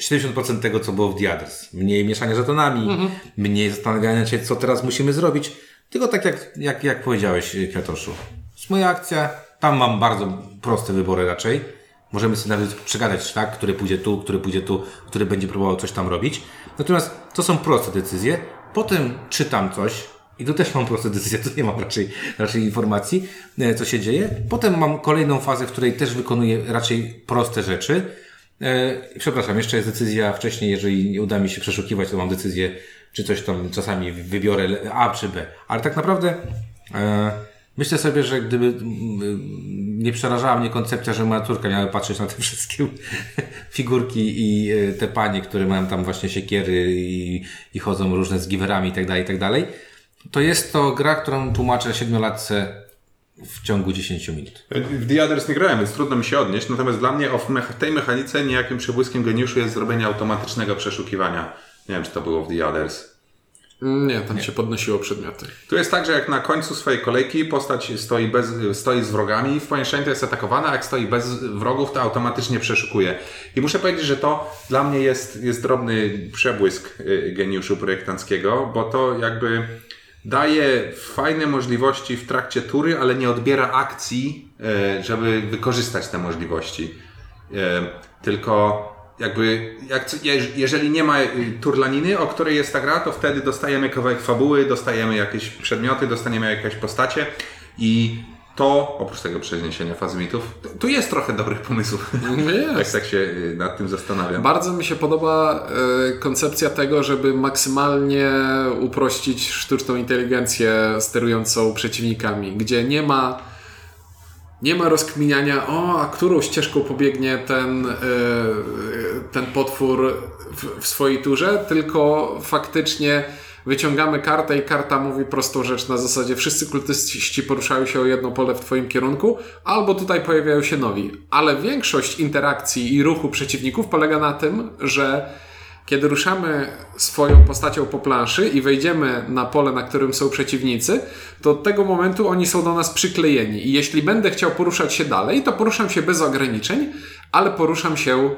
70% tego, co było w The Others. Mniej mieszania żetonami, mniej zastanawiania się, co teraz musimy zrobić. Tylko tak jak, jak, jak powiedziałeś, Kwiatoszu. jest moja akcja, tam mam bardzo proste wybory raczej. Możemy sobie nawet przegadać, tak, który pójdzie tu, który pójdzie tu, który będzie próbował coś tam robić. Natomiast to są proste decyzje. Potem czytam coś, i tu też mam proste decyzje, tu nie mam raczej, raczej informacji, e, co się dzieje. Potem mam kolejną fazę, w której też wykonuję raczej proste rzeczy. E, Przepraszam, jeszcze jest decyzja wcześniej, jeżeli nie uda mi się przeszukiwać, to mam decyzję, czy coś tam czasami wybiorę A czy B. Ale tak naprawdę e, myślę sobie, że gdyby nie przerażała mnie koncepcja, że moja córka miała patrzeć na te wszystkie figurki i te panie, które mają tam właśnie siekiery i, i chodzą różne z giwerami i tak dalej, i tak dalej, to jest to gra, którą tłumaczę siedmiolatce w ciągu 10 minut. W The Others nie grałem, więc trudno mi się odnieść, natomiast dla mnie o w tej mechanice niejakim przebłyskiem geniuszu jest zrobienie automatycznego przeszukiwania. Nie wiem, czy to było w The Others. Nie, tam się podnosiło przedmioty. Tu jest tak, że jak na końcu swojej kolejki postać stoi, bez, stoi z wrogami, w pomieszczeniu to jest atakowana, a jak stoi bez wrogów, to automatycznie przeszukuje. I muszę powiedzieć, że to dla mnie jest, jest drobny przebłysk y, geniuszu projektanckiego, bo to jakby daje fajne możliwości w trakcie tury, ale nie odbiera akcji, y, żeby wykorzystać te możliwości. Y, Tylko jakby, jak, je- jeżeli nie ma y, turlaniny, o której jest ta gra, to wtedy dostajemy kawałek fabuły, dostajemy jakieś przedmioty, dostaniemy jakieś postacie i to, oprócz tego przeniesienia fazy mitów, to- tu jest trochę dobrych pomysłów. No jest. tak się y, nad tym zastanawiam. Bardzo mi się podoba e, koncepcja tego, żeby maksymalnie uprościć sztuczną inteligencję sterującą przeciwnikami, gdzie nie ma nie ma rozkminiania, o, a którą ścieżką pobiegnie ten, e, ten potwór w, w swojej turze, tylko faktycznie wyciągamy kartę i karta mówi prostą rzecz na zasadzie wszyscy kultyści poruszają się o jedno pole w twoim kierunku, albo tutaj pojawiają się nowi. Ale większość interakcji i ruchu przeciwników polega na tym, że kiedy ruszamy swoją postacią po planszy i wejdziemy na pole, na którym są przeciwnicy, to od tego momentu oni są do nas przyklejeni. I jeśli będę chciał poruszać się dalej, to poruszam się bez ograniczeń, ale poruszam się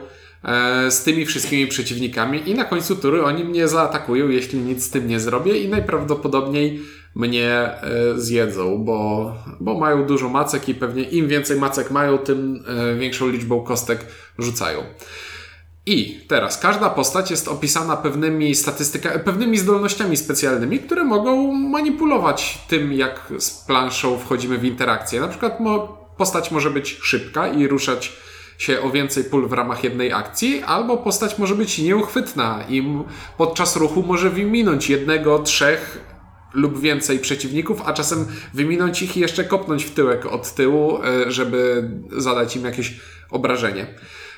z tymi wszystkimi przeciwnikami i na końcu tury oni mnie zaatakują, jeśli nic z tym nie zrobię i najprawdopodobniej mnie e, zjedzą, bo, bo mają dużo macek i pewnie im więcej macek mają, tym e, większą liczbą kostek rzucają. I teraz każda postać jest opisana pewnymi statystykami, pewnymi zdolnościami specjalnymi, które mogą manipulować tym, jak z planszą wchodzimy w interakcję. Na przykład postać może być szybka i ruszać się o więcej pól w ramach jednej akcji, albo postać może być nieuchwytna i podczas ruchu może wyminąć jednego, trzech lub więcej przeciwników, a czasem wyminąć ich i jeszcze kopnąć w tyłek od tyłu, e, żeby zadać im jakieś obrażenie.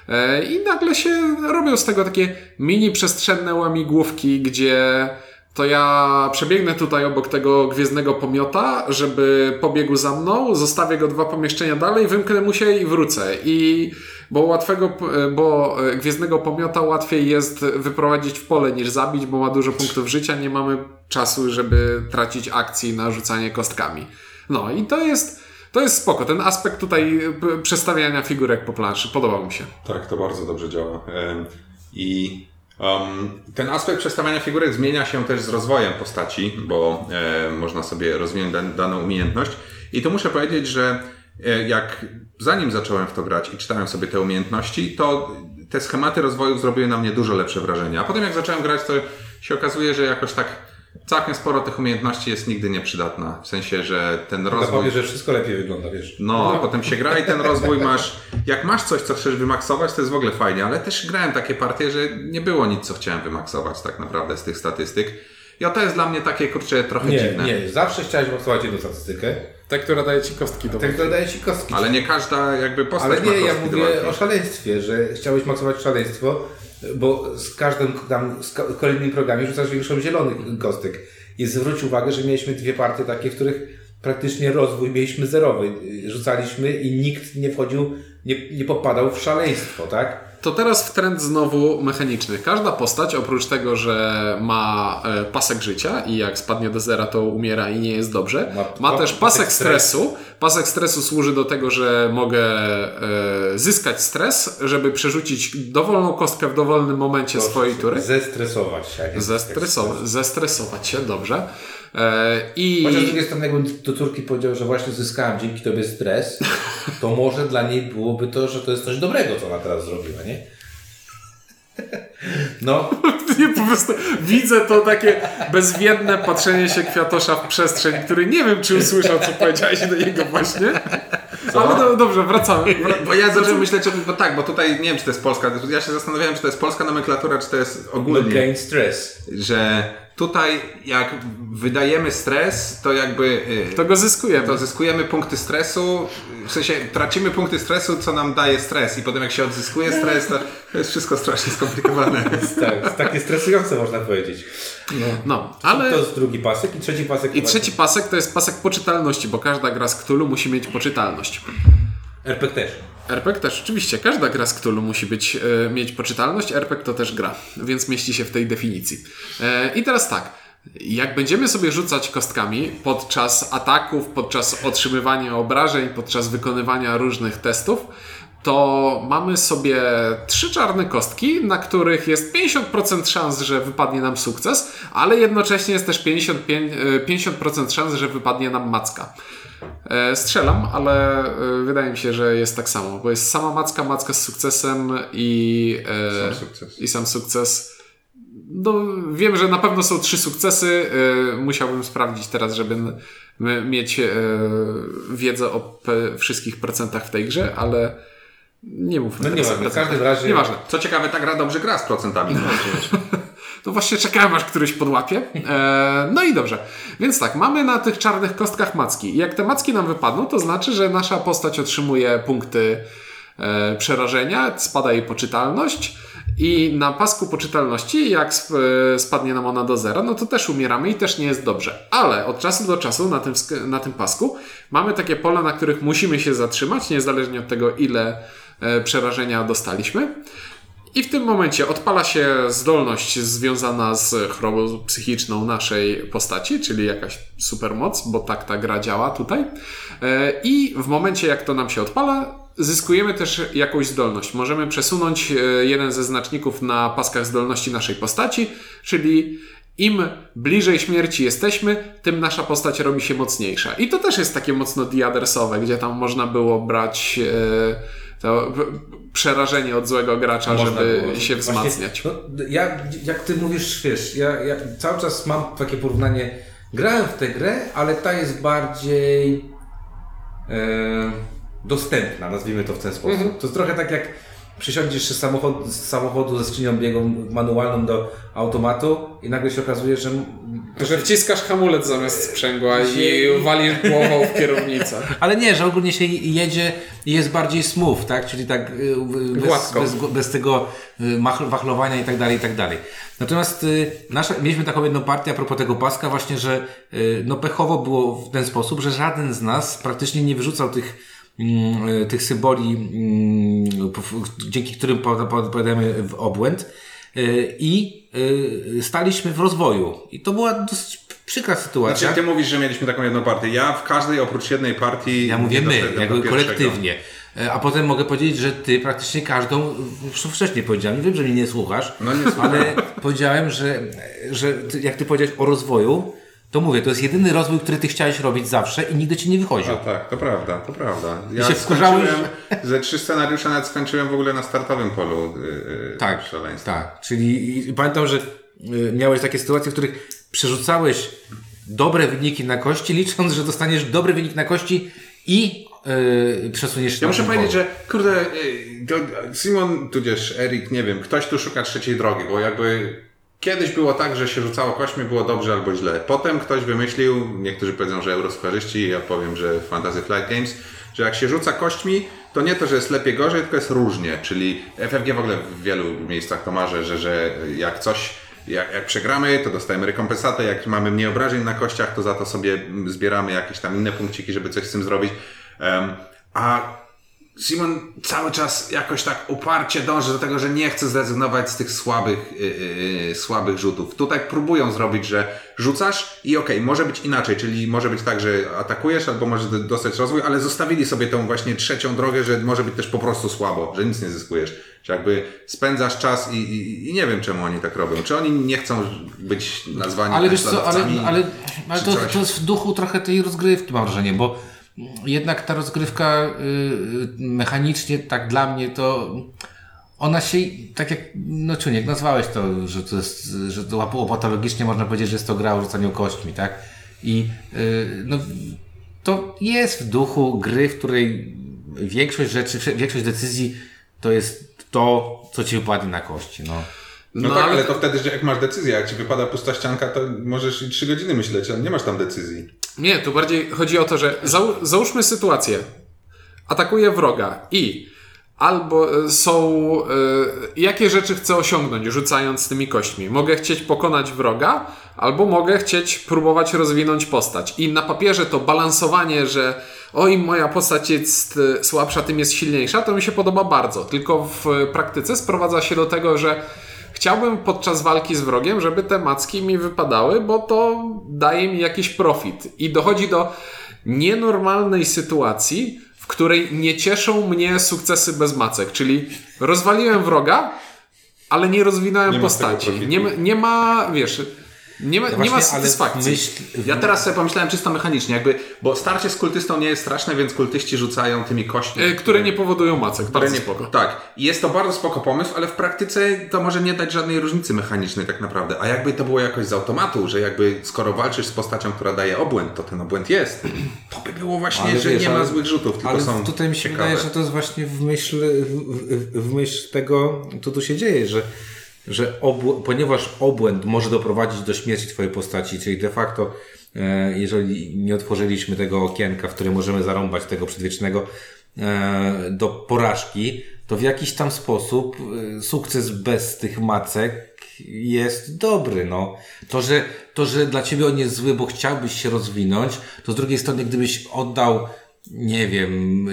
E, I nagle się robią z tego takie mini przestrzenne łamigłówki, gdzie to ja przebiegnę tutaj obok tego gwiezdnego pomiota, żeby pobiegł za mną, zostawię go dwa pomieszczenia dalej, wymknę mu się i wrócę. I bo łatwego, bo gwiezdnego pomiota łatwiej jest wyprowadzić w pole niż zabić, bo ma dużo punktów życia, nie mamy czasu, żeby tracić akcji na rzucanie kostkami. No i to jest to jest spoko. Ten aspekt tutaj przestawiania figurek po planszy podobał mi się. Tak, to bardzo dobrze działa. I um, ten aspekt przestawiania figurek zmienia się też z rozwojem postaci, bo e, można sobie rozwinąć dan daną umiejętność. I tu muszę powiedzieć, że e, jak zanim zacząłem w to grać i czytałem sobie te umiejętności, to te schematy rozwoju zrobiły na mnie dużo lepsze wrażenie. A potem jak zacząłem grać, to się okazuje, że jakoś tak całkiem sporo tych umiejętności jest nigdy nieprzydatna. W sensie, że ten rozwój... Powie, że wszystko lepiej wygląda, wiesz. No, a potem się gra i ten rozwój masz... Jak masz coś, co chcesz wymaksować, to jest w ogóle fajnie, ale też grałem takie partie, że nie było nic, co chciałem wymaksować tak naprawdę z tych statystyk. I to jest dla mnie takie, kurczę, trochę nie, dziwne. Nie, zawsze chciałeś maksować jedną statystykę. Ta, która daje ci kostki do Ta, która daje ci kostki. Ale nie każda jakby postać Ale nie, ja mówię o szaleństwie, że chciałeś maksować szaleństwo, bo z każdym tam, z ko- kolejnym programie rzucasz większą zielonych kostek. I zwróć uwagę, że mieliśmy dwie partie takie, w których praktycznie rozwój mieliśmy zerowy. Rzucaliśmy i nikt nie wchodził, nie, nie popadał w szaleństwo, tak? To teraz w trend znowu mechaniczny. Każda postać, oprócz tego, że ma e, pasek życia i jak spadnie do zera, to umiera i nie jest dobrze, Ma- ma, też pasek stresu. Pasek stresu służy do tego, że mogę e, zyskać stres, żeby przerzucić dowolną kostkę w dowolnym momencie swojej tury. Zestresować się. Zestresować, zestresować się, dobrze. E, I Chociaż z drugiej strony, jakbym do córki powiedział, że właśnie zyskałem dzięki tobie stres, to może dla niej byłoby to, że to jest coś dobrego, co ona teraz zrobiła, nie? No, Nie, po prostu widzę to takie bezwiedne patrzenie się kwiatosza w przestrzeń, który nie wiem, czy usłyszał, co powiedziałeś do niego właśnie. Ale do, dobrze, wracamy. Wra- Bo ja zacząłem myśleć, o tym, bo tak, bo tutaj nie wiem, czy to jest polska, ja się zastanawiałem, czy to jest polska nomenklatura, czy to jest no ogólnie. gain stress. że tutaj jak wydajemy stres, to jakby y, To go zyskujemy. to zyskujemy punkty stresu, w sensie tracimy punkty stresu, co nam daje stres i potem jak się odzyskuje stres, to, to jest wszystko strasznie skomplikowane. Tak, takie stresujące można powiedzieć. No, ale... To jest drugi pasek i trzeci pasek. I trzeci pasek to jest pasek poczytalności, bo każda gra z Cthulhu musi mieć poczytalność. RPG też. RPG też, oczywiście, każda gra z Cthulhu musi być, e, mieć poczytalność, RPG to też gra, więc mieści się w tej definicji. E, I teraz tak, jak będziemy sobie rzucać kostkami podczas ataków, podczas otrzymywania obrażeń, podczas wykonywania różnych testów, to mamy sobie trzy czarne kostki, na których jest 50% szans, że wypadnie nam sukces, ale jednocześnie jest też 55, e, 50% szans, że wypadnie nam macka. E, Strzelam, ale e, wydaje mi się, że jest tak samo, bo jest sama macka, macka z sukcesem i, e, Sam sukces. i sam sukces. No, wiem, że na pewno są trzy sukcesy. Musiałbym sprawdzić teraz, żeby mieć wiedzę o wszystkich procentach w tej grze, ale nie mówmy No nieważne, w każdym razie... Nieważne. Co ciekawe, ta gra dobrze gra z procentami. To właśnie czekałem, aż któryś podłapie. E, no i dobrze. Więc tak, mamy na tych czarnych kostkach macki. Jak te macki nam wypadną, to znaczy, że nasza postać otrzymuje punkty e, przerażenia, spada jej poczytalność. I na pasku poczytalności, jak e, spadnie nam ona do zera, no to też umieramy i też nie jest dobrze. Ale od czasu do czasu na tym, na tym pasku mamy takie pola, na których musimy się zatrzymać, niezależnie od tego, ile e, przerażenia dostaliśmy. I w tym momencie odpala się zdolność związana z chorobą psychiczną naszej postaci, czyli jakaś supermoc, bo tak ta gra działa tutaj. E, I w momencie, jak to nam się odpala, zyskujemy też jakąś zdolność. Możemy przesunąć e, jeden ze znaczników na paskach zdolności naszej postaci, czyli im bliżej śmierci jesteśmy, tym nasza postać robi się mocniejsza. I to też jest takie mocno diadersowe, gdzie tam można było brać e, to przerażenie od złego gracza, Można żeby było. się Właśnie, wzmacniać. No, ja, jak ty mówisz, wiesz, ja, ja cały czas mam takie porównanie. Grałem w tę grę, ale ta jest bardziej e, dostępna, nazwijmy to w ten sposób. To jest trochę tak jak przysiądziesz z, samochod, z samochodu ze skrzynią biegą manualną do automatu i nagle się okazuje, że Że wciskasz hamulec zamiast sprzęgła i walisz głową w kierownicę. Ale nie, że ogólnie się jedzie i jest bardziej smooth, tak? Czyli tak y, bez, bez, bez tego y, wachlowania i tak dalej, i tak dalej. Natomiast y, nasza, mieliśmy taką jedną partię a propos tego paska właśnie, że no pechowo było w ten sposób, że żaden z nas praktycznie nie wyrzucał tych tych symboli, mm, dzięki którym po- po- popadamy w obłęd y, i y, staliśmy w rozwoju. I to była dosyć przykra sytuacja. Znaczy, ty mówisz, że mieliśmy taką jedną partię. Ja w każdej oprócz jednej partii. Ja mówię my, jakby kolektywnie. E, A potem mogę powiedzieć, że ty praktycznie każdą, już wcześniej powiedziałem, wiem, że mnie nie słuchasz, No nie słucham. ale powiedziałem, że, że jak ty powiedziałeś o rozwoju, to mówię, to jest jedyny rozwój, który ty chciałeś robić zawsze i nigdy ci nie wychodził. A tak, to prawda, to prawda. Ja się wkurzałeś, ze trzy scenariusze nawet skończyłem w ogóle na startowym polu yy, Tak, szaleństwa. tak. Czyli pamiętam, że y, miałeś takie sytuacje, w których przerzucałeś dobre wyniki na kości, licząc, że dostaniesz dobry wynik na kości i yy, przesuniesz się Ja muszę powiedzieć, że kurde, to Simon, tudzież Erik, nie wiem, ktoś tu szuka trzeciej drogi, bo jakby kiedyś było tak, że się rzucało kośćmi, było dobrze albo źle. Potem ktoś wymyślił, niektórzy powiedzą, że eurosparzyści, ja powiem, że Fantasy Flight Games, że jak się rzuca kośćmi, to nie to, że jest lepiej gorzej, tylko jest różnie, czyli FFG w ogóle w wielu miejscach to marzy, że, że jak coś jak, jak przegramy, to dostajemy rekompensatę, jak mamy mniej obrażeń na kościach, to za to sobie zbieramy jakieś tam inne punkciki, żeby coś z tym zrobić. Em, a Simon cały czas jakoś tak uparcie dąży do tego, że nie chce zrezygnować z tych słabych, yy, yy, słabych rzutów. Tutaj próbują zrobić, że rzucasz i okej, może być inaczej, czyli może być tak, że atakujesz albo może d- dostać rozwój, ale zostawili sobie tą właśnie trzecią drogę, że może być też po prostu słabo, że nic nie zyskujesz. Że jakby spędzasz czas i, i, i nie wiem czemu oni tak robią. Czy oni nie chcą być nazwani Ale wiesz co, ale, ale, ale to, to jest w duchu trochę tej rozgrywki, mam wrażenie, bo jednak ta rozgrywka y, y, mechanicznie, tak dla mnie, to ona się, tak jak, no Czuniek, nazwałeś to, że to jest, że to łapo- patologicznie można powiedzieć, że jest to gra o rzucaniu kośćmi, tak? I y, no, to jest w duchu gry, w której większość rzeczy, większość decyzji to jest to, co ci wypadnie na kości, no. No, No, tak, ale- ale to wtedy, że jak masz decyzję, jak ci wypada pusta ścianka, to możesz i trzy godziny myśleć, ale nie masz tam decyzji. Nie, tu bardziej chodzi o to, że zał, załóżmy sytuację. Atakuję wroga i albo e, są. E, jakie rzeczy chcę osiągnąć, rzucając tymi kośćmi? Mogę chcieć pokonać wroga, albo mogę chcieć próbować rozwinąć postać. I na papierze to balansowanie, że o im moja postać jest e, słabsza, tym jest silniejsza, to mi się podoba bardzo. Tylko w praktyce sprowadza się do tego, że Chciałbym podczas walki z wrogiem, żeby te macki mi wypadały, bo to daje mi jakiś profit. I dochodzi do nienormalnej sytuacji, w której nie cieszą mnie sukcesy bez macek. Czyli rozwaliłem wroga, ale nie rozwinąłem Nie postaci. Nie nie ma, wiesz, nie ma, nie ma właśnie, ale satysfakcji. myśl- Ja teraz sobie pomyślałem czysto mechanicznie, jakby, bo starcie z kultystą nie jest straszne, więc kultyści rzucają tymi kośćmi. E, które nie powodują macek. które Bardzo nie, spoko. Tak, I jest to bardzo spoko pomysł, ale w praktyce to może nie dać żadnej różnicy mechanicznej tak naprawdę. A jakby to było jakoś z automatu, że jakby skoro walczysz z postacią, która daje obłęd, to ten obłęd jest, to by było właśnie, Ale że wiesz, nie ma ale- złych rzutów, tylko Ale są tutaj mi się ciekawe. wydaje, że to jest właśnie w myśl, w, w, w myśl tego, co tu się dzieje, że, że obł- ponieważ obłęd może doprowadzić do śmierci Twojej postaci, czyli de facto, e, jeżeli nie otworzyliśmy tego okienka, w którym możemy zarąbać tego przedwiecznego e, do porażki, to w jakiś tam sposób e, sukces bez tych macek jest dobry, no. To, że, to, że dla ciebie on jest zły, bo chciałbyś się rozwinąć, to z drugiej strony, gdybyś oddał, nie wiem,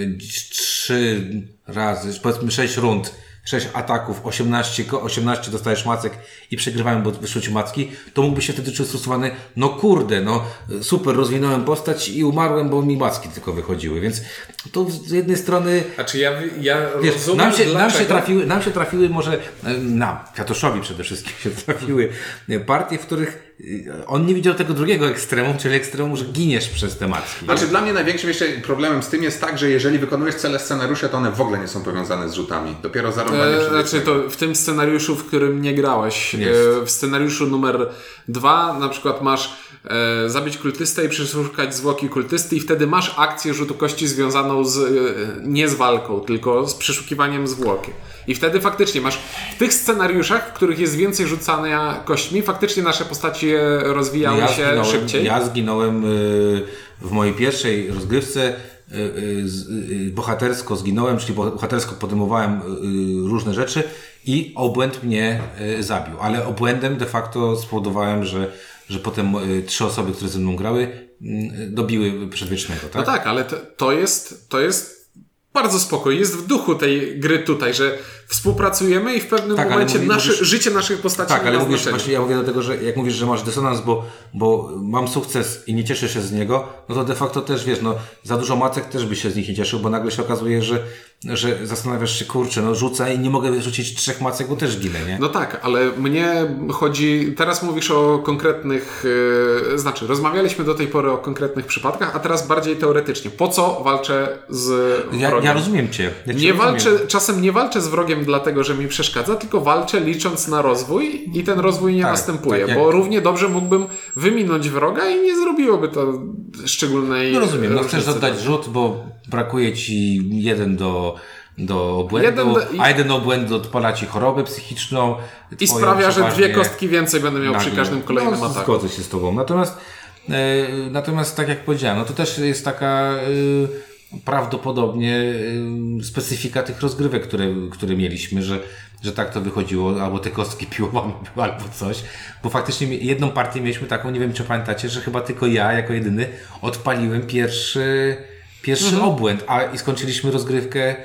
trzy razy, powiedzmy sześć rund 6 ataków, 18, ko- 18 dostajesz macek i przegrywałem, bo wyszły ci macki, to mógłbyś się wtedy czuć sfrustrowany, no kurde, no super, rozwinąłem postać i umarłem, bo mi macki tylko wychodziły, więc to z jednej strony Znaczy ja, ja Wiesz, rozumiem nam, się, nam, się trafiły, nam się trafiły może, nam, Kwiatoszowi przede wszystkim się trafiły partie, w których on nie widział tego drugiego ekstremum, czyli ekstremum, że giniesz przez te macki. Znaczy dla mnie największym jeszcze problemem z tym jest tak, że jeżeli wykonujesz cele scenariusza, to one w ogóle nie są powiązane z rzutami. Dopiero zarąbanie E, przed znaczy to w tym scenariuszu, w którym nie grałeś. Jest. E, w scenariuszu numer dwa na przykład masz e, zabić kultystę i przeszukać zwłoki kultysty i wtedy masz akcję rzutu kości związaną z, e, nie z walką, tylko z przeszukiwaniem zwłoki. I wtedy faktycznie masz w tych scenariuszach, w których jest więcej rzucania kośćmi, faktycznie nasze postacie rozwijały się zginąłem, szybciej. ja zginąłem y, w mojej pierwszej rozgrywce bohatersko zginąłem, czyli bohatersko podejmowałem różne rzeczy i obłęd mnie zabił. Ale obłędem de facto spowodowałem, że, że potem y, trzy osoby, które ze mną grały, y, dobiły przedwiecznego. Tak? No tak, ale to, to jest, to jest bardzo spoko. Jest w duchu tej gry tutaj, że współpracujemy i w pewnym Tak, momencie mówi- nasze, mówisz- życie naszych postaci Tak, ale mówisz, właśnie ja mówię do tego, że jak mówisz, że masz dysonans, bo, bo mam sukces i nie cieszę się z niego, no to de facto też wiesz, no za dużo macek też by się z nich nie cieszył, bo nagle się okazuje, że, że zastanawiasz się, kurczę, no rzucę i nie mogę wyrzucić trzech macek, bo też ginę, nie? No tak, ale mnie chodzi. Teraz mówisz o konkretnych. Yy, znaczy, rozmawialiśmy do tej pory o konkretnych przypadkach, a teraz bardziej teoretycznie. Po co walczę z ja, wrogiem? ja rozumiem cię. Ja cię Nie rozumiem. walczę, czasem nie walczę z wrogiem dlatego, że mi przeszkadza, tylko walczę licząc na rozwój i ten rozwój nie Tak, następuje, tak bo równie dobrze mógłbym wyminąć wroga i nie zrobiłoby to szczególnej No rozumiem, no chcesz różnicy. oddać rzut, bo brakuje ci jeden do, do obłędu, Jeden do- i- a jeden obłęd odpala ci chorobę psychiczną. I sprawia, że dwie kostki więcej będę miał przy nagle. każdym kolejnym no, ataku. Zgodzę się z Tobą. Natomiast, e, natomiast tak jak powiedziałem, no to też jest taka e, prawdopodobnie e, specyfika tych rozgrywek, które, które mieliśmy, że, że tak to wychodziło, albo te kostki piłowane były, albo coś. Bo faktycznie jedną partię mieliśmy taką, nie wiem czy pamiętacie, że chyba tylko ja jako jedyny odpaliłem pierwszy, pierwszy Mhm. obłęd, a i skończyliśmy rozgrywkę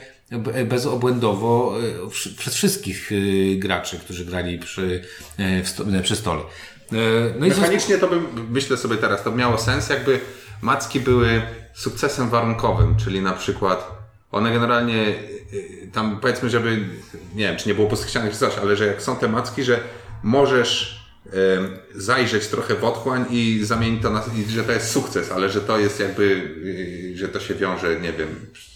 bezobłędowo e, wsz- przez wszystkich e, graczy, którzy grali przy, e, sto, przy stole. E, No i zos- Mechanicznie to bym, myślę sobie teraz, to miało sens, jakby macki były sukcesem warunkowym, czyli na przykład one generalnie y, y, tam powiedzmy, żeby nie wiem, czy nie było poskrzanianych czy coś, ale że jak są te macki, że możesz em, zajrzeć trochę w otchłań i zamienić to na, i że to jest sukces, ale że to jest jakby, y, że to się wiąże, nie wiem,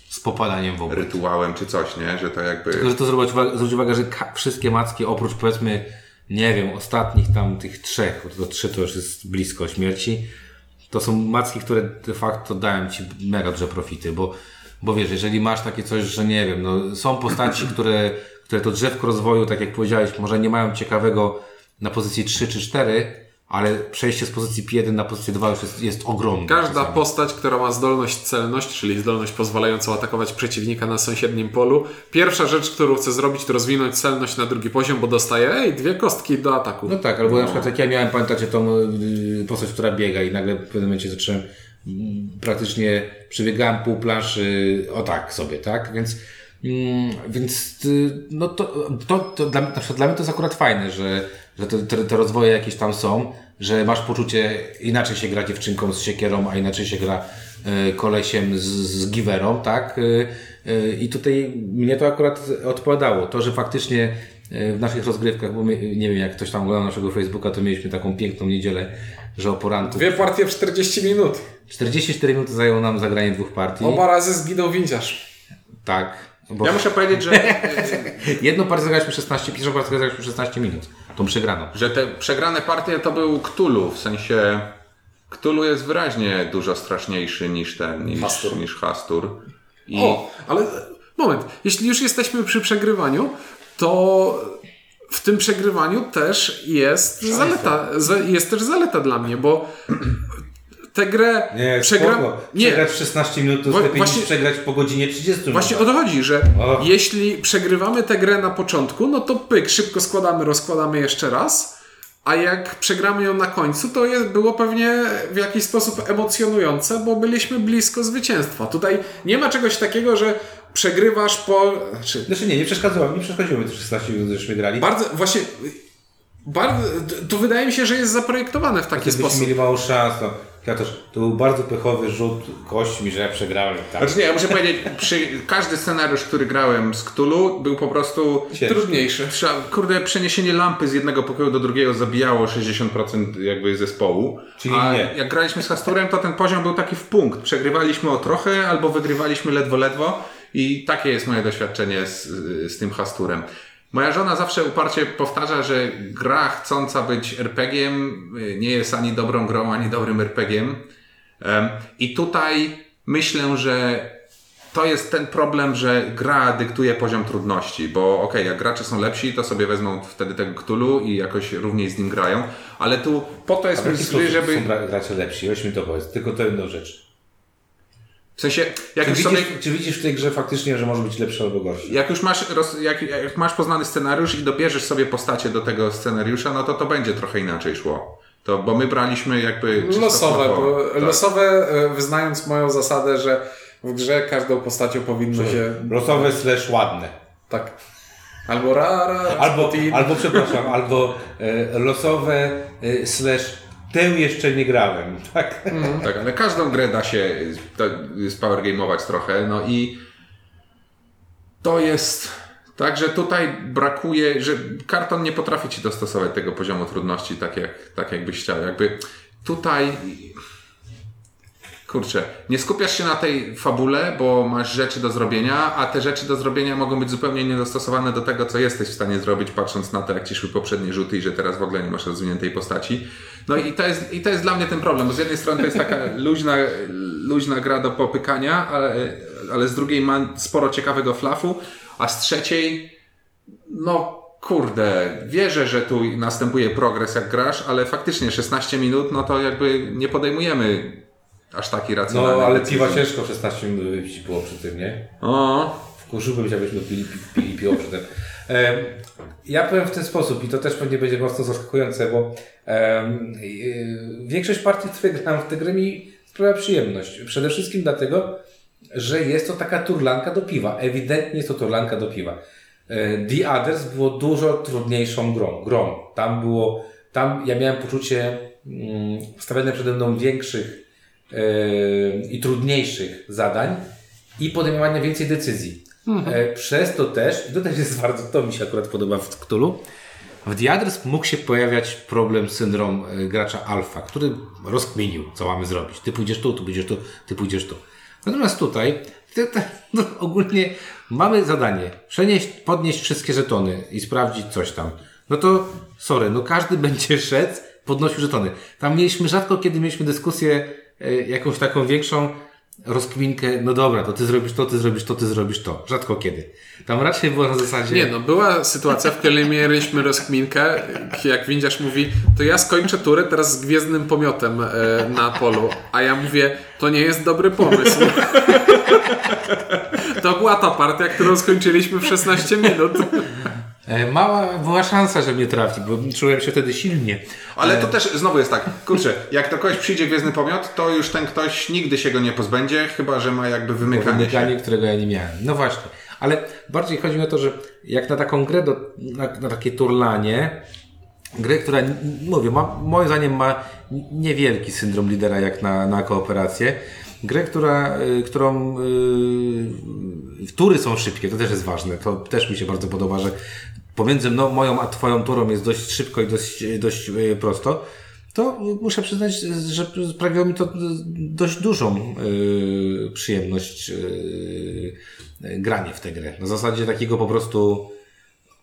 z popadaniem w obłęd. rytuałem czy coś, nie? Że to jakby... Tylko, że to zwróć uwagę, zwróć uwagę że wszystkie macki, oprócz powiedzmy, nie wiem, ostatnich tam tych trzech, bo to trzy to już jest blisko śmierci, to są macki, które de facto dają ci mega duże profity, bo, bo wiesz, jeżeli masz takie coś, że nie wiem, no, są postaci, które, które to drzewko rozwoju, tak jak powiedziałeś, może nie mają ciekawego na pozycji 3 czy 4, ale przejście z pozycji P1 na pozycję 2 już jest, jest ogromne. Każda czasami. postać, która ma zdolność celność, czyli zdolność pozwalającą atakować przeciwnika na sąsiednim polu, pierwsza rzecz, którą chce zrobić, to rozwinąć celność na drugi poziom, bo dostaje ej, dwie kostki do ataku. No tak, albo na przykład jak ja miałem, pamiętacie tą y, postać, która biega i nagle w pewnym momencie zacząłem mm, praktycznie przebiegałem pół planszy o tak sobie, tak? Więc mm, więc y, no to, to, to dla, na przykład dla mnie to jest akurat fajne, że, że te, te, te rozwoje jakieś tam są, że masz poczucie, inaczej się gra dziewczynką z siekierą, a inaczej się gra y, kolesiem z, z giwerą, tak? Y, y, I tutaj mnie to akurat odpowiadało. To, że faktycznie w naszych rozgrywkach, bo my, nie wiem, jak ktoś tam oglądał naszego Facebooka, to mieliśmy taką piękną niedzielę, że o poranku Dwie partie w 40 minut. 44 minuty zajęło nam zagranie dwóch partii. Oba razy zginął windziarz. Tak. Bo Ja muszę powiedzieć, że, jedną partię zagraliśmy 16, pierwszą partię zagraliśmy 16 minut. Tą przegraną. że te przegrane partie to był Cthulhu, w sensie Cthulhu jest wyraźnie dużo straszniejszy niż ten, niż Hastur. Niż Hastur. I O, ale moment, jeśli już jesteśmy przy przegrywaniu, to w tym przegrywaniu też jest zaleta, za- jest też zaleta dla mnie, bo tę grę przegram... Przegrać w 16 minut to Wa- lepiej właśnie- niż przegrać po godzinie 30 Właśnie o to chodzi, że O. jeśli przegrywamy tę grę na początku, no to pyk, szybko składamy, rozkładamy jeszcze raz, a jak przegramy ją na końcu, to je, było pewnie w jakiś sposób emocjonujące, bo byliśmy blisko zwycięstwa. Tutaj nie ma czegoś takiego, że przegrywasz po... Znaczy, Znaczy nie, nie przeszkadzało, nie przeszkodziło mi te 16 minut, żeśmy grali. bardzo, właśnie... Bardzo, to wydaje mi się, że jest zaprojektowane w taki Gdybyśmy sposób. mieli mało szans, no. Ja też, to był bardzo pechowy rzut kośćmi, że ja przegrałem. Tak. Znaczy nie, ja muszę powiedzieć, przy, każdy scenariusz, który grałem z Cthulhu był po prostu Ciężki. Trudniejszy. Kurde, przeniesienie lampy z jednego pokoju do drugiego zabijało 60% jakby zespołu. Czyli A nie. jak graliśmy z Hasturem, to ten poziom był taki w punkt. Przegrywaliśmy o trochę albo wygrywaliśmy ledwo, ledwo. I takie jest moje doświadczenie z, z tym Hasturem. Moja żona zawsze uparcie powtarza, że gra chcąca być RPG-iem y, nie jest ani dobrą grą, ani dobrym RPG-iem. Em, I tutaj myślę, że to jest ten problem, że gra dyktuje poziom trudności, bo okej, jak gracze są lepsi, to sobie wezmą wtedy tego Cthulhu i jakoś równiej z nim grają, ale tu po to jest sposób żeby... są gra- gracze lepsi? Weź mi to powiedz, tylko to jedną rzecz. W sensie, jak Czy już widzisz, sobie... czy widzisz w tej grze faktycznie, że może być lepszy albo gorszy? Jak już masz, roz, jak, jak masz poznany scenariusz i dobierzesz sobie postacie do tego scenariusza, no to to będzie trochę inaczej szło. To, bo my braliśmy jakby... Losowe, bo Tak. losowe, e, wyznając moją zasadę, że w grze każdą postacią powinno się... Losowe slash ładne. Tak. Albo rara, Albo, albo przepraszam, albo e, losowe e, slash tę jeszcze nie grałem. Tak? Tak, ale każdą grę da się to- spowergame'ować trochę, no i to jest tak, że tutaj brakuje, że karton nie potrafi ci dostosować tego poziomu trudności tak jak, tak jakbyś chciał. Jakby tutaj kurczę, nie skupiasz się na tej fabule, bo masz rzeczy do zrobienia, a te rzeczy do zrobienia mogą być zupełnie niedostosowane do tego, co jesteś w stanie zrobić, patrząc na to, jak ci szły poprzednie rzuty i że teraz w ogóle nie masz rozwiniętej postaci. No i to jest, i to jest dla mnie ten problem, bo z jednej strony to jest taka luźna, luźna gra do popykania, ale, ale z drugiej ma sporo ciekawego flafu, a z trzeciej no kurde, wierzę, że tu następuje progres jak grasz, ale faktycznie 16 minut, no to jakby nie podejmujemy aż taki No, racjonalny ale decyzji. piwa ciężko 16 minut wypić było przy tym, nie? O, Wkurzyłbym się, abyśmy pili, pi- pili piło przy tym. Ja powiem w ten sposób i to też pewnie będzie mocno zaskakujące, bo y, większość partii, które grałem w tę grę mi sprawia przyjemność. Przede wszystkim dlatego, że jest to taka turlanka do piwa. Ewidentnie jest to turlanka do piwa. E, The Others było dużo trudniejszą grą. grą. Tam było, tam ja miałem poczucie mm, stawiane przede mną większych i trudniejszych zadań i podejmowania więcej decyzji. E, Przez to też, i to też jest bardzo, to mi się akurat podoba w Cthulhu, w Others mógł się pojawiać problem, syndrom e, gracza alfa, który rozkminił, co mamy zrobić. Ty pójdziesz tu, ty pójdziesz tu, ty pójdziesz tu. Natomiast tutaj ty, ty, no, ogólnie mamy zadanie przenieść, podnieść wszystkie żetony i sprawdzić coś tam. No to sorry, no każdy będzie szedł, podnosił żetony. Tam mieliśmy rzadko, kiedy mieliśmy dyskusję jakąś taką większą, rozkminkę, no dobra, to ty zrobisz to, ty zrobisz to, ty zrobisz to. Rzadko kiedy. Tam raczej było na zasadzie... Nie, no była sytuacja, w której mieliśmy rozkminkę, jak windziarz mówi, to ja skończę turę teraz z gwiezdnym pomiotem e, na polu, a ja mówię, to nie jest dobry pomysł. To była ta partia, którą skończyliśmy w 16 minut. E, Mała była szansa, że mnie trafi, bo czułem się wtedy silnie. ale to też znowu jest tak, kurczę, jak do kogoś przyjdzie gwiezdny pomiot, to już ten ktoś nigdy się go nie pozbędzie, chyba że ma jakby wymykanie się. Wymykanie, którego ja nie miałem. No właśnie. Ale bardziej chodzi mi o to, że jak na taką grę, do, na, na takie turlanie, grę, która, mówię, ma, moim zdaniem ma niewielki syndrom lidera jak na, na kooperację, grę, która, y, którą y, tury są szybkie, to też jest ważne, to też mi się bardzo podoba, że pomiędzy no, moją a twoją turą jest dość szybko i dość, dość y, prosto, to muszę przyznać, że sprawiło mi to dość dużą y, przyjemność y, granie w tę grę. Na zasadzie takiego po prostu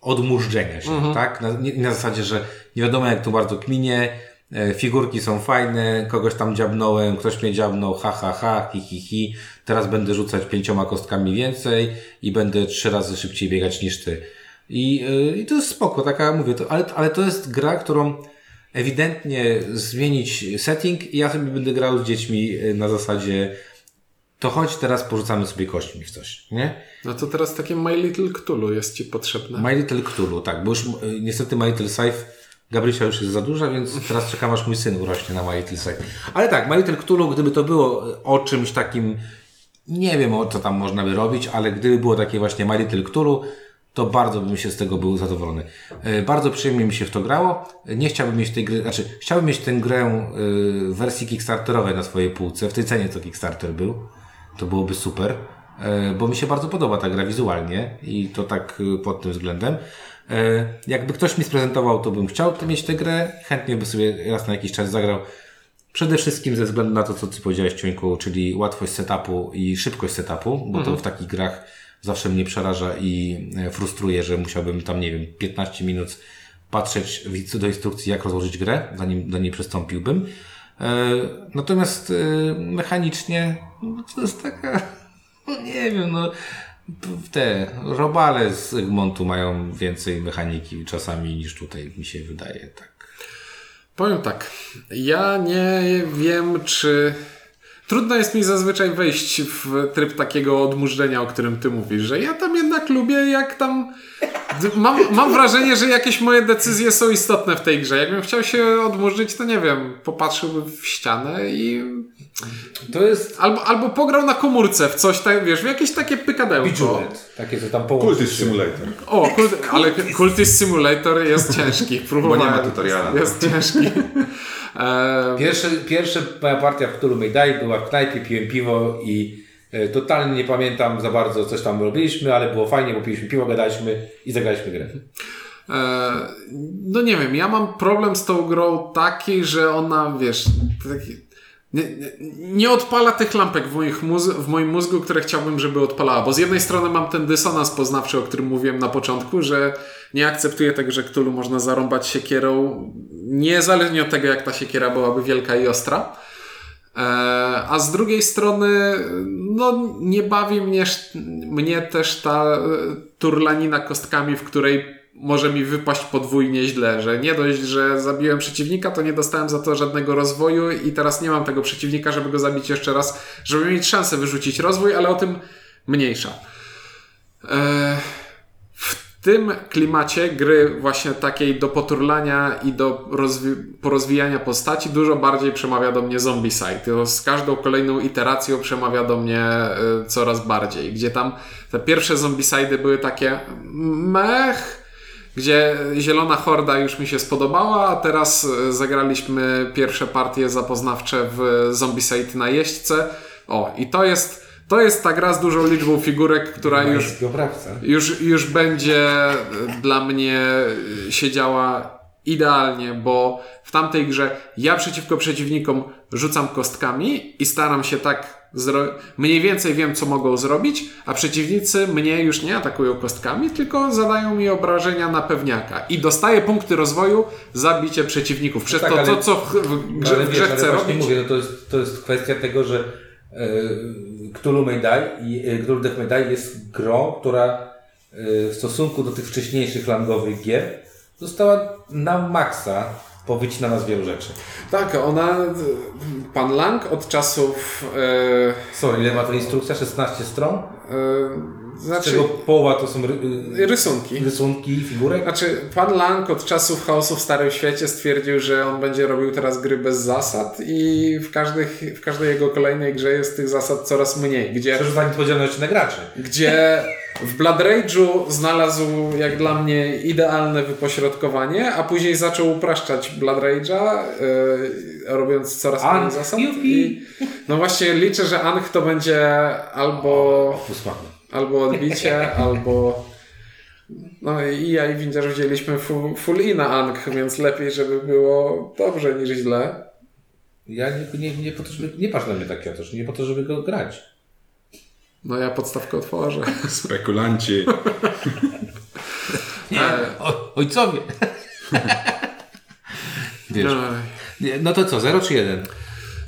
odmurzdzenia się, tak? Na, nie, na zasadzie, że nie wiadomo jak tu bardzo kminie, e, figurki są fajne, kogoś tam dziabnąłem, ktoś mnie dziabnął, ha, ha, ha, hi, hi, hi. Teraz będę rzucać pięcioma kostkami więcej i będę trzy razy szybciej biegać niż ty. I, y, i to jest spoko, taka mówię, to, ale, ale to jest gra, którą ewidentnie zmienić setting i ja sobie będę grał z dziećmi y, na zasadzie to chodź teraz porzucamy sobie kośćmi w coś, nie? No to teraz takie My Little Cthulhu jest Ci potrzebne. My Little Cthulhu, tak, bo już y, niestety My Little Scythe Gabrysia już jest za duża, więc teraz czekam aż mój syn urośnie na My Little Scythe. Ale tak, My Little Cthulhu, gdyby to było o czymś takim Nie wiem, o co tam można by robić, ale gdyby było takie właśnie My Little Cthulhu, to bardzo bym się z tego był zadowolony. E, Bardzo przyjemnie mi się w to grało. Nie chciałbym mieć tej gry, znaczy chciałbym mieć tę grę e, w wersji Kickstarterowej na swojej półce, w tej cenie co Kickstarter był. To byłoby super, e, bo mi się bardzo podoba ta gra wizualnie i to tak pod tym względem. Jakby ktoś mi sprezentował, to bym chciał mieć tę grę. Chętnie by sobie raz na jakiś czas zagrał. Przede wszystkim ze względu na to, co Ty powiedziałeś, Ciońku, czyli łatwość setupu i szybkość setupu, bo to w takich grach zawsze mnie przeraża i e, frustruje, że musiałbym tam, nie wiem, 15 minut patrzeć do instrukcji, jak rozłożyć grę, zanim do niej przystąpiłbym. E, Natomiast e, mechanicznie no, to jest taka, no nie wiem, no te robale z Egmontu mają więcej mechaniki czasami niż tutaj mi się wydaje, tak. Powiem tak. Ja nie wiem, czy. Trudno jest mi zazwyczaj wejść w tryb takiego odmurzenia, o którym ty mówisz, że ja tam jednak lubię, jak tam. Mam, mam wrażenie, że jakieś moje decyzje są istotne w tej grze. Jakbym chciał się odmurzyć, to nie wiem, popatrzyłbym w ścianę i. To jest Albo, albo pograł na komórce w coś tak, wiesz, w jakieś takie pykadełko. Bejeweled, takie, co tam Kultist. Simulator. O, kult, ale Cultist Simulator jest ciężki. Próbowałem. Bo nie ma tutoriala. Jest ciężki. Pierwsze, pierwsza moja partia, w którą mi daj, była w knajpie, piłem piwo i totalnie nie pamiętam za bardzo, coś tam robiliśmy, ale było fajnie, bo piliśmy piwo, gadaliśmy i zagraliśmy grę. E, no nie wiem, ja mam problem z tą grą taki, że ona, wiesz, taki, nie, nie, odpala tych lampek w, moich móz- w moim mózgu, które chciałbym, żeby odpalała. Bo z jednej strony mam ten dysonans poznawczy, o którym mówiłem na początku, że nie akceptuję tego, że Cthulhu można zarąbać siekierą, niezależnie od tego, jak ta siekiera byłaby wielka i ostra. E, A z drugiej strony, no nie bawi mnie, mnie też ta e, turlanina kostkami, w której może mi wypaść podwójnie źle, że nie dość, że zabiłem przeciwnika, to nie dostałem za to żadnego rozwoju i teraz nie mam tego przeciwnika, żeby go zabić jeszcze raz, żeby mieć szansę wyrzucić rozwój, ale o tym mniejsza. E, w tym klimacie gry właśnie takiej do poturlania i do rozwi- porozwijania postaci dużo bardziej przemawia do mnie Zombicide. To z każdą kolejną iteracją przemawia do mnie y, coraz bardziej. Gdzie tam te pierwsze Zombicidy były takie mech, gdzie Zielona Horda już mi się spodobała, a teraz y, zagraliśmy pierwsze partie zapoznawcze w Zombicide na jeźdźce. O, i to jest, to jest ta gra z dużą liczbą figurek, która już już, już będzie e, dla mnie e, siedziała idealnie, bo w tamtej grze ja przeciwko przeciwnikom rzucam kostkami i staram się tak zro... mniej więcej wiem, co mogą zrobić, a przeciwnicy mnie już nie atakują kostkami, tylko zadają mi obrażenia na pewniaka i dostaję punkty rozwoju za bicie przeciwników. Przez tak, to, ale- co w, w grze, ale w wiesz, grze chcę robić. mówię, no to jest, to jest kwestia tego, że e, Cthulhu Mejdai i e, Cthulhu Death Mejdai jest grą, która e, w stosunku do tych wcześniejszych langowych gier została na maksa powycinana z wielu rzeczy. Tak, ona, pan Lang od czasów e, Sorry, ile ma ta instrukcja? 16 stron? E, Z znaczy czego połowa to są ry, y, rysunki. rysunki figurek? Znaczy, pan Lang od czasów chaosu w Starym Świecie stwierdził, że on będzie robił teraz gry bez zasad i w, każdych, w każdej jego kolejnej grze jest tych zasad coraz mniej. Gdzie, Przerzucanie odpowiedzialności na graczy. gdzie w Blood Rage'u znalazł jak dla mnie idealne wypośrodkowanie, a później zaczął upraszczać Blood Rage'a, yy, robiąc coraz mniej zasad. I, no właśnie liczę, że Ang to będzie albo Usmaku. Albo odbicie, albo. No i ja i Windziarz wzięliśmy full, full i na Ang, więc lepiej, żeby było dobrze niż źle. Ja nie, nie, nie po to, żeby, nie patrz na mnie tak, Piotr, nie po to, żeby go grać. No ja podstawkę otworzę. Spekulanci. Nie, o, ojcowie. Wiesz, nie, no to co, 0 czy 1?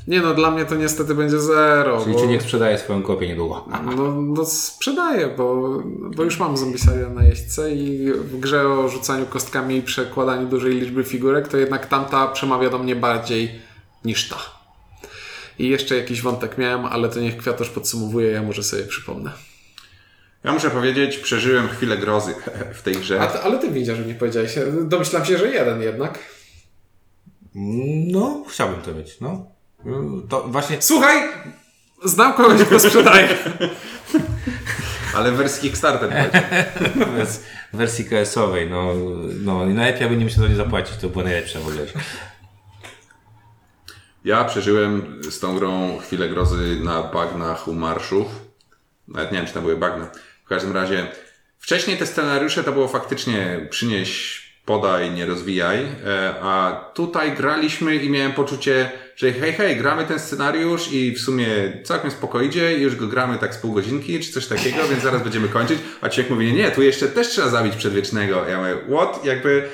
Nie no, dla mnie to niestety będzie zero. Czyli bo... czy niech sprzedaje swoją kopię niedługo. No, no sprzedaję, bo, bo już mam Zombicide na jeźdźce i w grze o rzucaniu kostkami i przekładaniu dużej liczby figurek, to jednak tamta przemawia do mnie bardziej niż ta. I jeszcze jakiś wątek miałem, ale to niech Kwiatosz podsumowuje, ja może sobie przypomnę. Ja muszę powiedzieć, przeżyłem chwilę grozy w tej grze. Ty, ale ty widzisz, że nie powiedziałeś. Domyślam się, że jeden jednak. No, chciałbym to mieć, no. To właśnie... Słuchaj! Znam kogoś, kto sprzedaje. Ale w wersji Kickstarter. Bez wersji KS-owej, no, no i najlepiej, aby nie musiał za nie zapłacić, to była najlepsza w ogóle. Ja przeżyłem z tą grą chwilę grozy na bagnach u marszów. Nawet nie wiem, czy to były bagna. W każdym razie, wcześniej te scenariusze to było faktycznie przynieś, podaj, nie rozwijaj. E, a tutaj graliśmy i miałem poczucie, że hej, hej, gramy ten scenariusz i w sumie całkiem spoko idzie i już go gramy tak z pół godzinki czy coś takiego, więc zaraz będziemy kończyć. A Ciek mówi, nie, nie, tu jeszcze też trzeba zabić przedwiecznego. Ja mówię, what? Jakby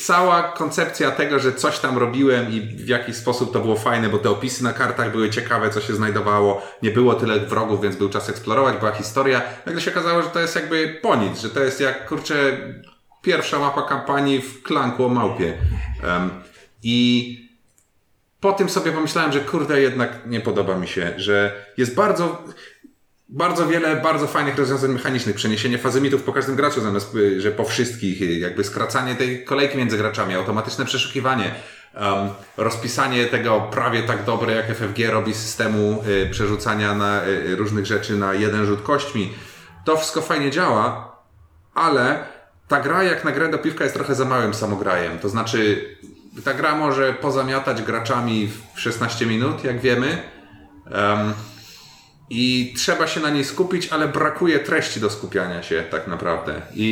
cała koncepcja tego, że coś tam robiłem i w jakiś sposób to było fajne, bo te opisy na kartach były ciekawe, co się znajdowało, nie było tyle wrogów, więc był czas eksplorować, była historia. Nagle się okazało, że to jest jakby po nic, że to jest jak, kurczę, pierwsza mapa kampanii w klanku o małpie. Um, I po tym sobie pomyślałem, że kurde, jednak nie podoba mi się, że jest bardzo, bardzo wiele bardzo fajnych rozwiązań mechanicznych. Przeniesienie fazymitów po każdym graczu zamiast, y, że po wszystkich, y, jakby skracanie tej kolejki między graczami, automatyczne przeszukiwanie, um, rozpisanie tego prawie tak dobre jak FFG robi systemu y, przerzucania na y, różnych rzeczy na jeden rzut kośćmi. To wszystko fajnie działa, ale ta gra jak na grę do piwka jest trochę za małym samograjem. To znaczy, ta gra może pozamiatać graczami w 16 minut, jak wiemy. Um, I trzeba się na niej skupić, ale brakuje treści do skupiania się tak naprawdę. I,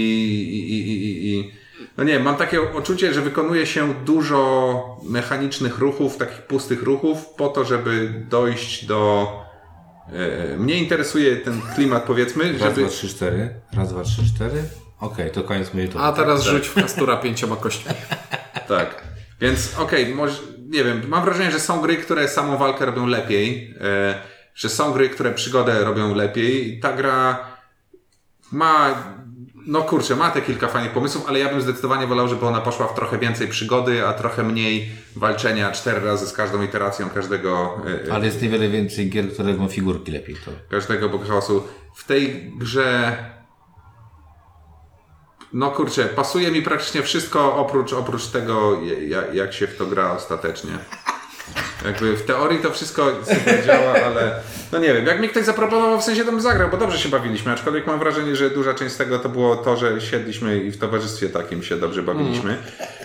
i, i, i, i no nie wiem, mam takie poczucie, że wykonuje się dużo mechanicznych ruchów, takich pustych ruchów, po to, żeby dojść do. E, mnie interesuje ten klimat, powiedzmy, Raz, żeby. dwa, trzy, cztery. Raz, dwa, trzy, cztery. Okej, to koniec mojej. A teraz rzuć w kastura pięcioma kośćmi. Tak. Więc okej, może, nie wiem, mam wrażenie, że są gry, które samą walkę robią lepiej, e, że są gry, które przygodę robią lepiej ta gra ma, no kurczę, ma te kilka fajnych pomysłów, ale ja bym zdecydowanie wolał, żeby ona poszła w trochę więcej przygody, a trochę mniej walczenia cztery razy z każdą iteracją każdego, e, Ale jest niewiele więcej gier, które robią figurki lepiej. To. każdego boxhouse'u. W tej grze no kurczę, pasuje mi praktycznie wszystko oprócz, oprócz tego, jak, jak się w to gra ostatecznie. Jakby w teorii to wszystko super działa, ale no nie wiem, jak mi ktoś zaproponował, w sensie to bym zagrał, bo dobrze się bawiliśmy, aczkolwiek mam wrażenie, że duża część z tego to było to, że siedliśmy i w towarzystwie takim się dobrze bawiliśmy.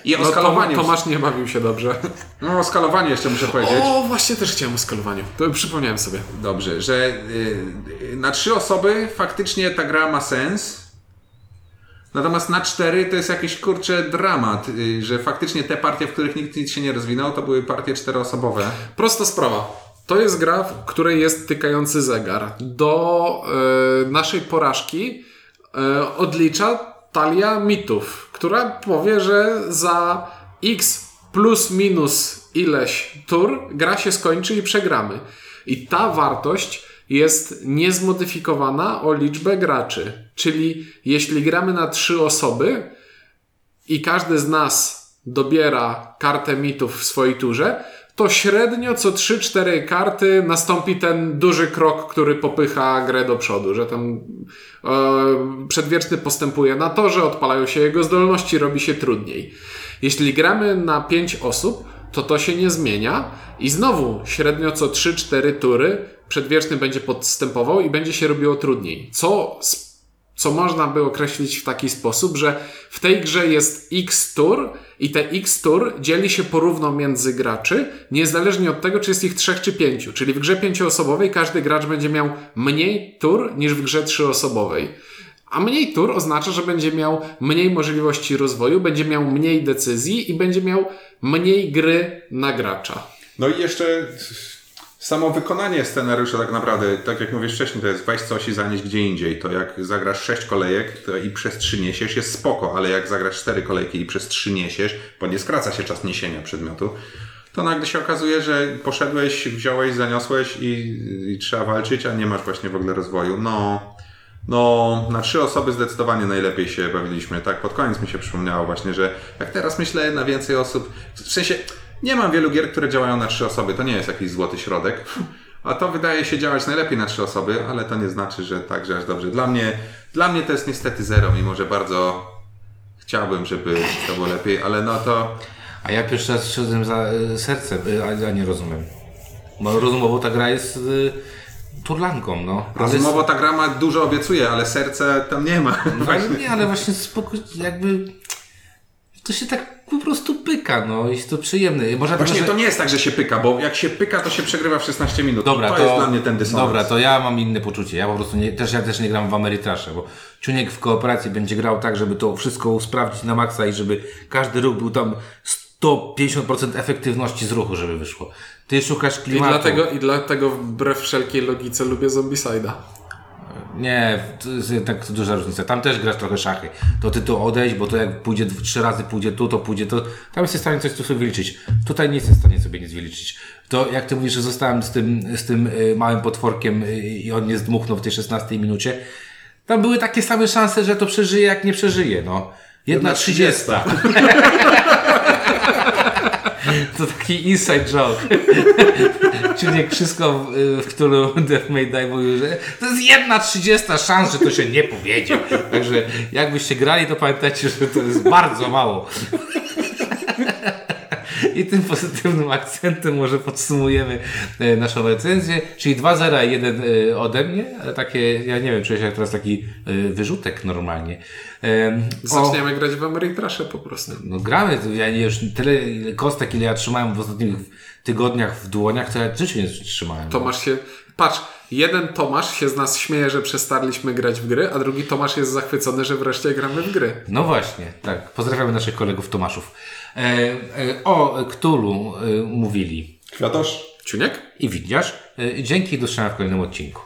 I o No, skalowaniu, Tomasz nie bawił się dobrze. no o skalowaniu jeszcze muszę powiedzieć. O, właśnie też chciałem o skalowaniu. To przypomniałem sobie. Dobrze, że y, y, na trzy osoby faktycznie ta gra ma sens. Natomiast na cztery to jest jakiś kurczę dramat, y, że faktycznie te partie, w których nikt nic się nie rozwinął, to były partie czteroosobowe. Prosta sprawa. To jest gra, w której jest tykający zegar. Do e, naszej porażki e, odlicza talia mitów, która powie, że za x plus minus ileś tur gra się skończy i przegramy. I ta wartość jest niezmodyfikowana o liczbę graczy. Czyli jeśli gramy na trzy osoby, i każdy z nas dobiera kartę mitów w swojej turze, to średnio co 3-4 karty nastąpi ten duży krok, który popycha grę do przodu, że tam e, przedwieczny postępuje na torze, odpalają się jego zdolności, robi się trudniej. Jeśli gramy na 5 osób, to to się nie zmienia i znowu średnio co 3-4 tury przedwieczny będzie podstępował i będzie się robiło trudniej. Co z co można by określić w taki sposób, że w tej grze jest x tur i te x tur dzieli się porówno między graczy, niezależnie od tego, czy jest ich trzech czy pięciu. Czyli w grze pięcioosobowej każdy gracz będzie miał mniej tur niż w grze trzyosobowej. A mniej tur oznacza, że będzie miał mniej możliwości rozwoju, będzie miał mniej decyzji i będzie miał mniej gry na gracza. No i jeszcze samo wykonanie scenariusza tak naprawdę, tak jak mówisz wcześniej, to jest weź coś i zanieść gdzie indziej. To jak zagrasz sześć kolejek to i przez trzy niesiesz jest spoko, ale jak zagrasz cztery kolejki i przez trzy niesiesz, bo nie skraca się czas niesienia przedmiotu, to nagle się okazuje, że poszedłeś, wziąłeś, zaniosłeś i, i trzeba walczyć, a nie masz właśnie w ogóle rozwoju. No, no, na trzy osoby zdecydowanie najlepiej się bawiliśmy. Tak, pod koniec mi się przypomniało właśnie, że jak teraz myślę na więcej osób, w sensie nie mam wielu gier, które działają na trzy osoby, to nie jest jakiś złoty środek. A to wydaje się działać najlepiej na trzy osoby, ale to nie znaczy, że tak, że aż dobrze. Dla mnie, dla mnie to jest niestety zero, mimo że bardzo chciałbym, żeby to było lepiej, ale no to A ja pierwszy raz szedłem za y, sercem, y, a ja nie rozumiem. Bo rozumowo ta gra jest y, turlanką, no. Rozumowo ta gra ma dużo obiecuje, ale serce tam nie ma. ale nie, ale właśnie spokój, jakby to się tak pyka, no. Jest to przyjemne. Może Właśnie dlatego, to nie jest tak, że się pyka, bo jak się pyka, to się przegrywa w 16 minut. Dobra, I to, to, jest dla mnie ten dysonans. Dobra, to ja mam inne poczucie. Ja po prostu nie, też, ja też nie gram w Ameritrasze, bo Ciuniek w kooperacji będzie grał tak, żeby to wszystko usprawdzić na maksa i żeby każdy ruch był tam 150% efektywności z ruchu, żeby wyszło. Ty szukasz I klimatu. dlatego, I dlatego wbrew wszelkiej logice lubię Zombicide'a. Nie, to jest tak duża różnica. Tam też grasz trochę szachy. To ty tu odejść, bo to jak pójdzie trzy razy, pójdzie tu, to pójdzie to. Tam jesteś w stanie coś tu sobie wyliczyć. Tutaj nie jesteś w stanie sobie nic wyliczyć. To jak ty mówisz, że zostałem z tym, z tym y, małym potworkiem y, i on nie zdmuchnął w tej 16 minucie. Tam były takie same szanse, że to przeżyje, jak nie przeżyje, no. Jedna trzydziesta. To taki inside joke. Czyli jak wszystko, w, w którą Death May Die mówił, że to jest jedna trzydziesta szans, że to się nie powiedzie. Także jakbyście grali, to pamiętajcie, że to jest bardzo mało. I tym pozytywnym akcentem może podsumujemy e, naszą recenzję, czyli 2-0 i 1 e, ode mnie, takie, ja nie wiem, czuję się jak teraz taki e, wyrzutek normalnie. E, o- Zaczniemy grać w Ameritrasze po prostu. no gramy, ja już tyle kostek, ile ja trzymałem w ostatnich tygodniach w dłoniach, to ja w życiu nie trzymałem. Tomasz się... Patrz, jeden Tomasz się z nas śmieje, że przestarliśmy grać w gry, a drugi Tomasz jest zachwycony, że wreszcie gramy w gry. No właśnie, tak. Pozdrawiamy naszych kolegów Tomaszów. E, e, o Ktulu e, mówili Kwiatosz? Ciuniek? i widzisz. E, dzięki i do zobaczenia w kolejnym odcinku.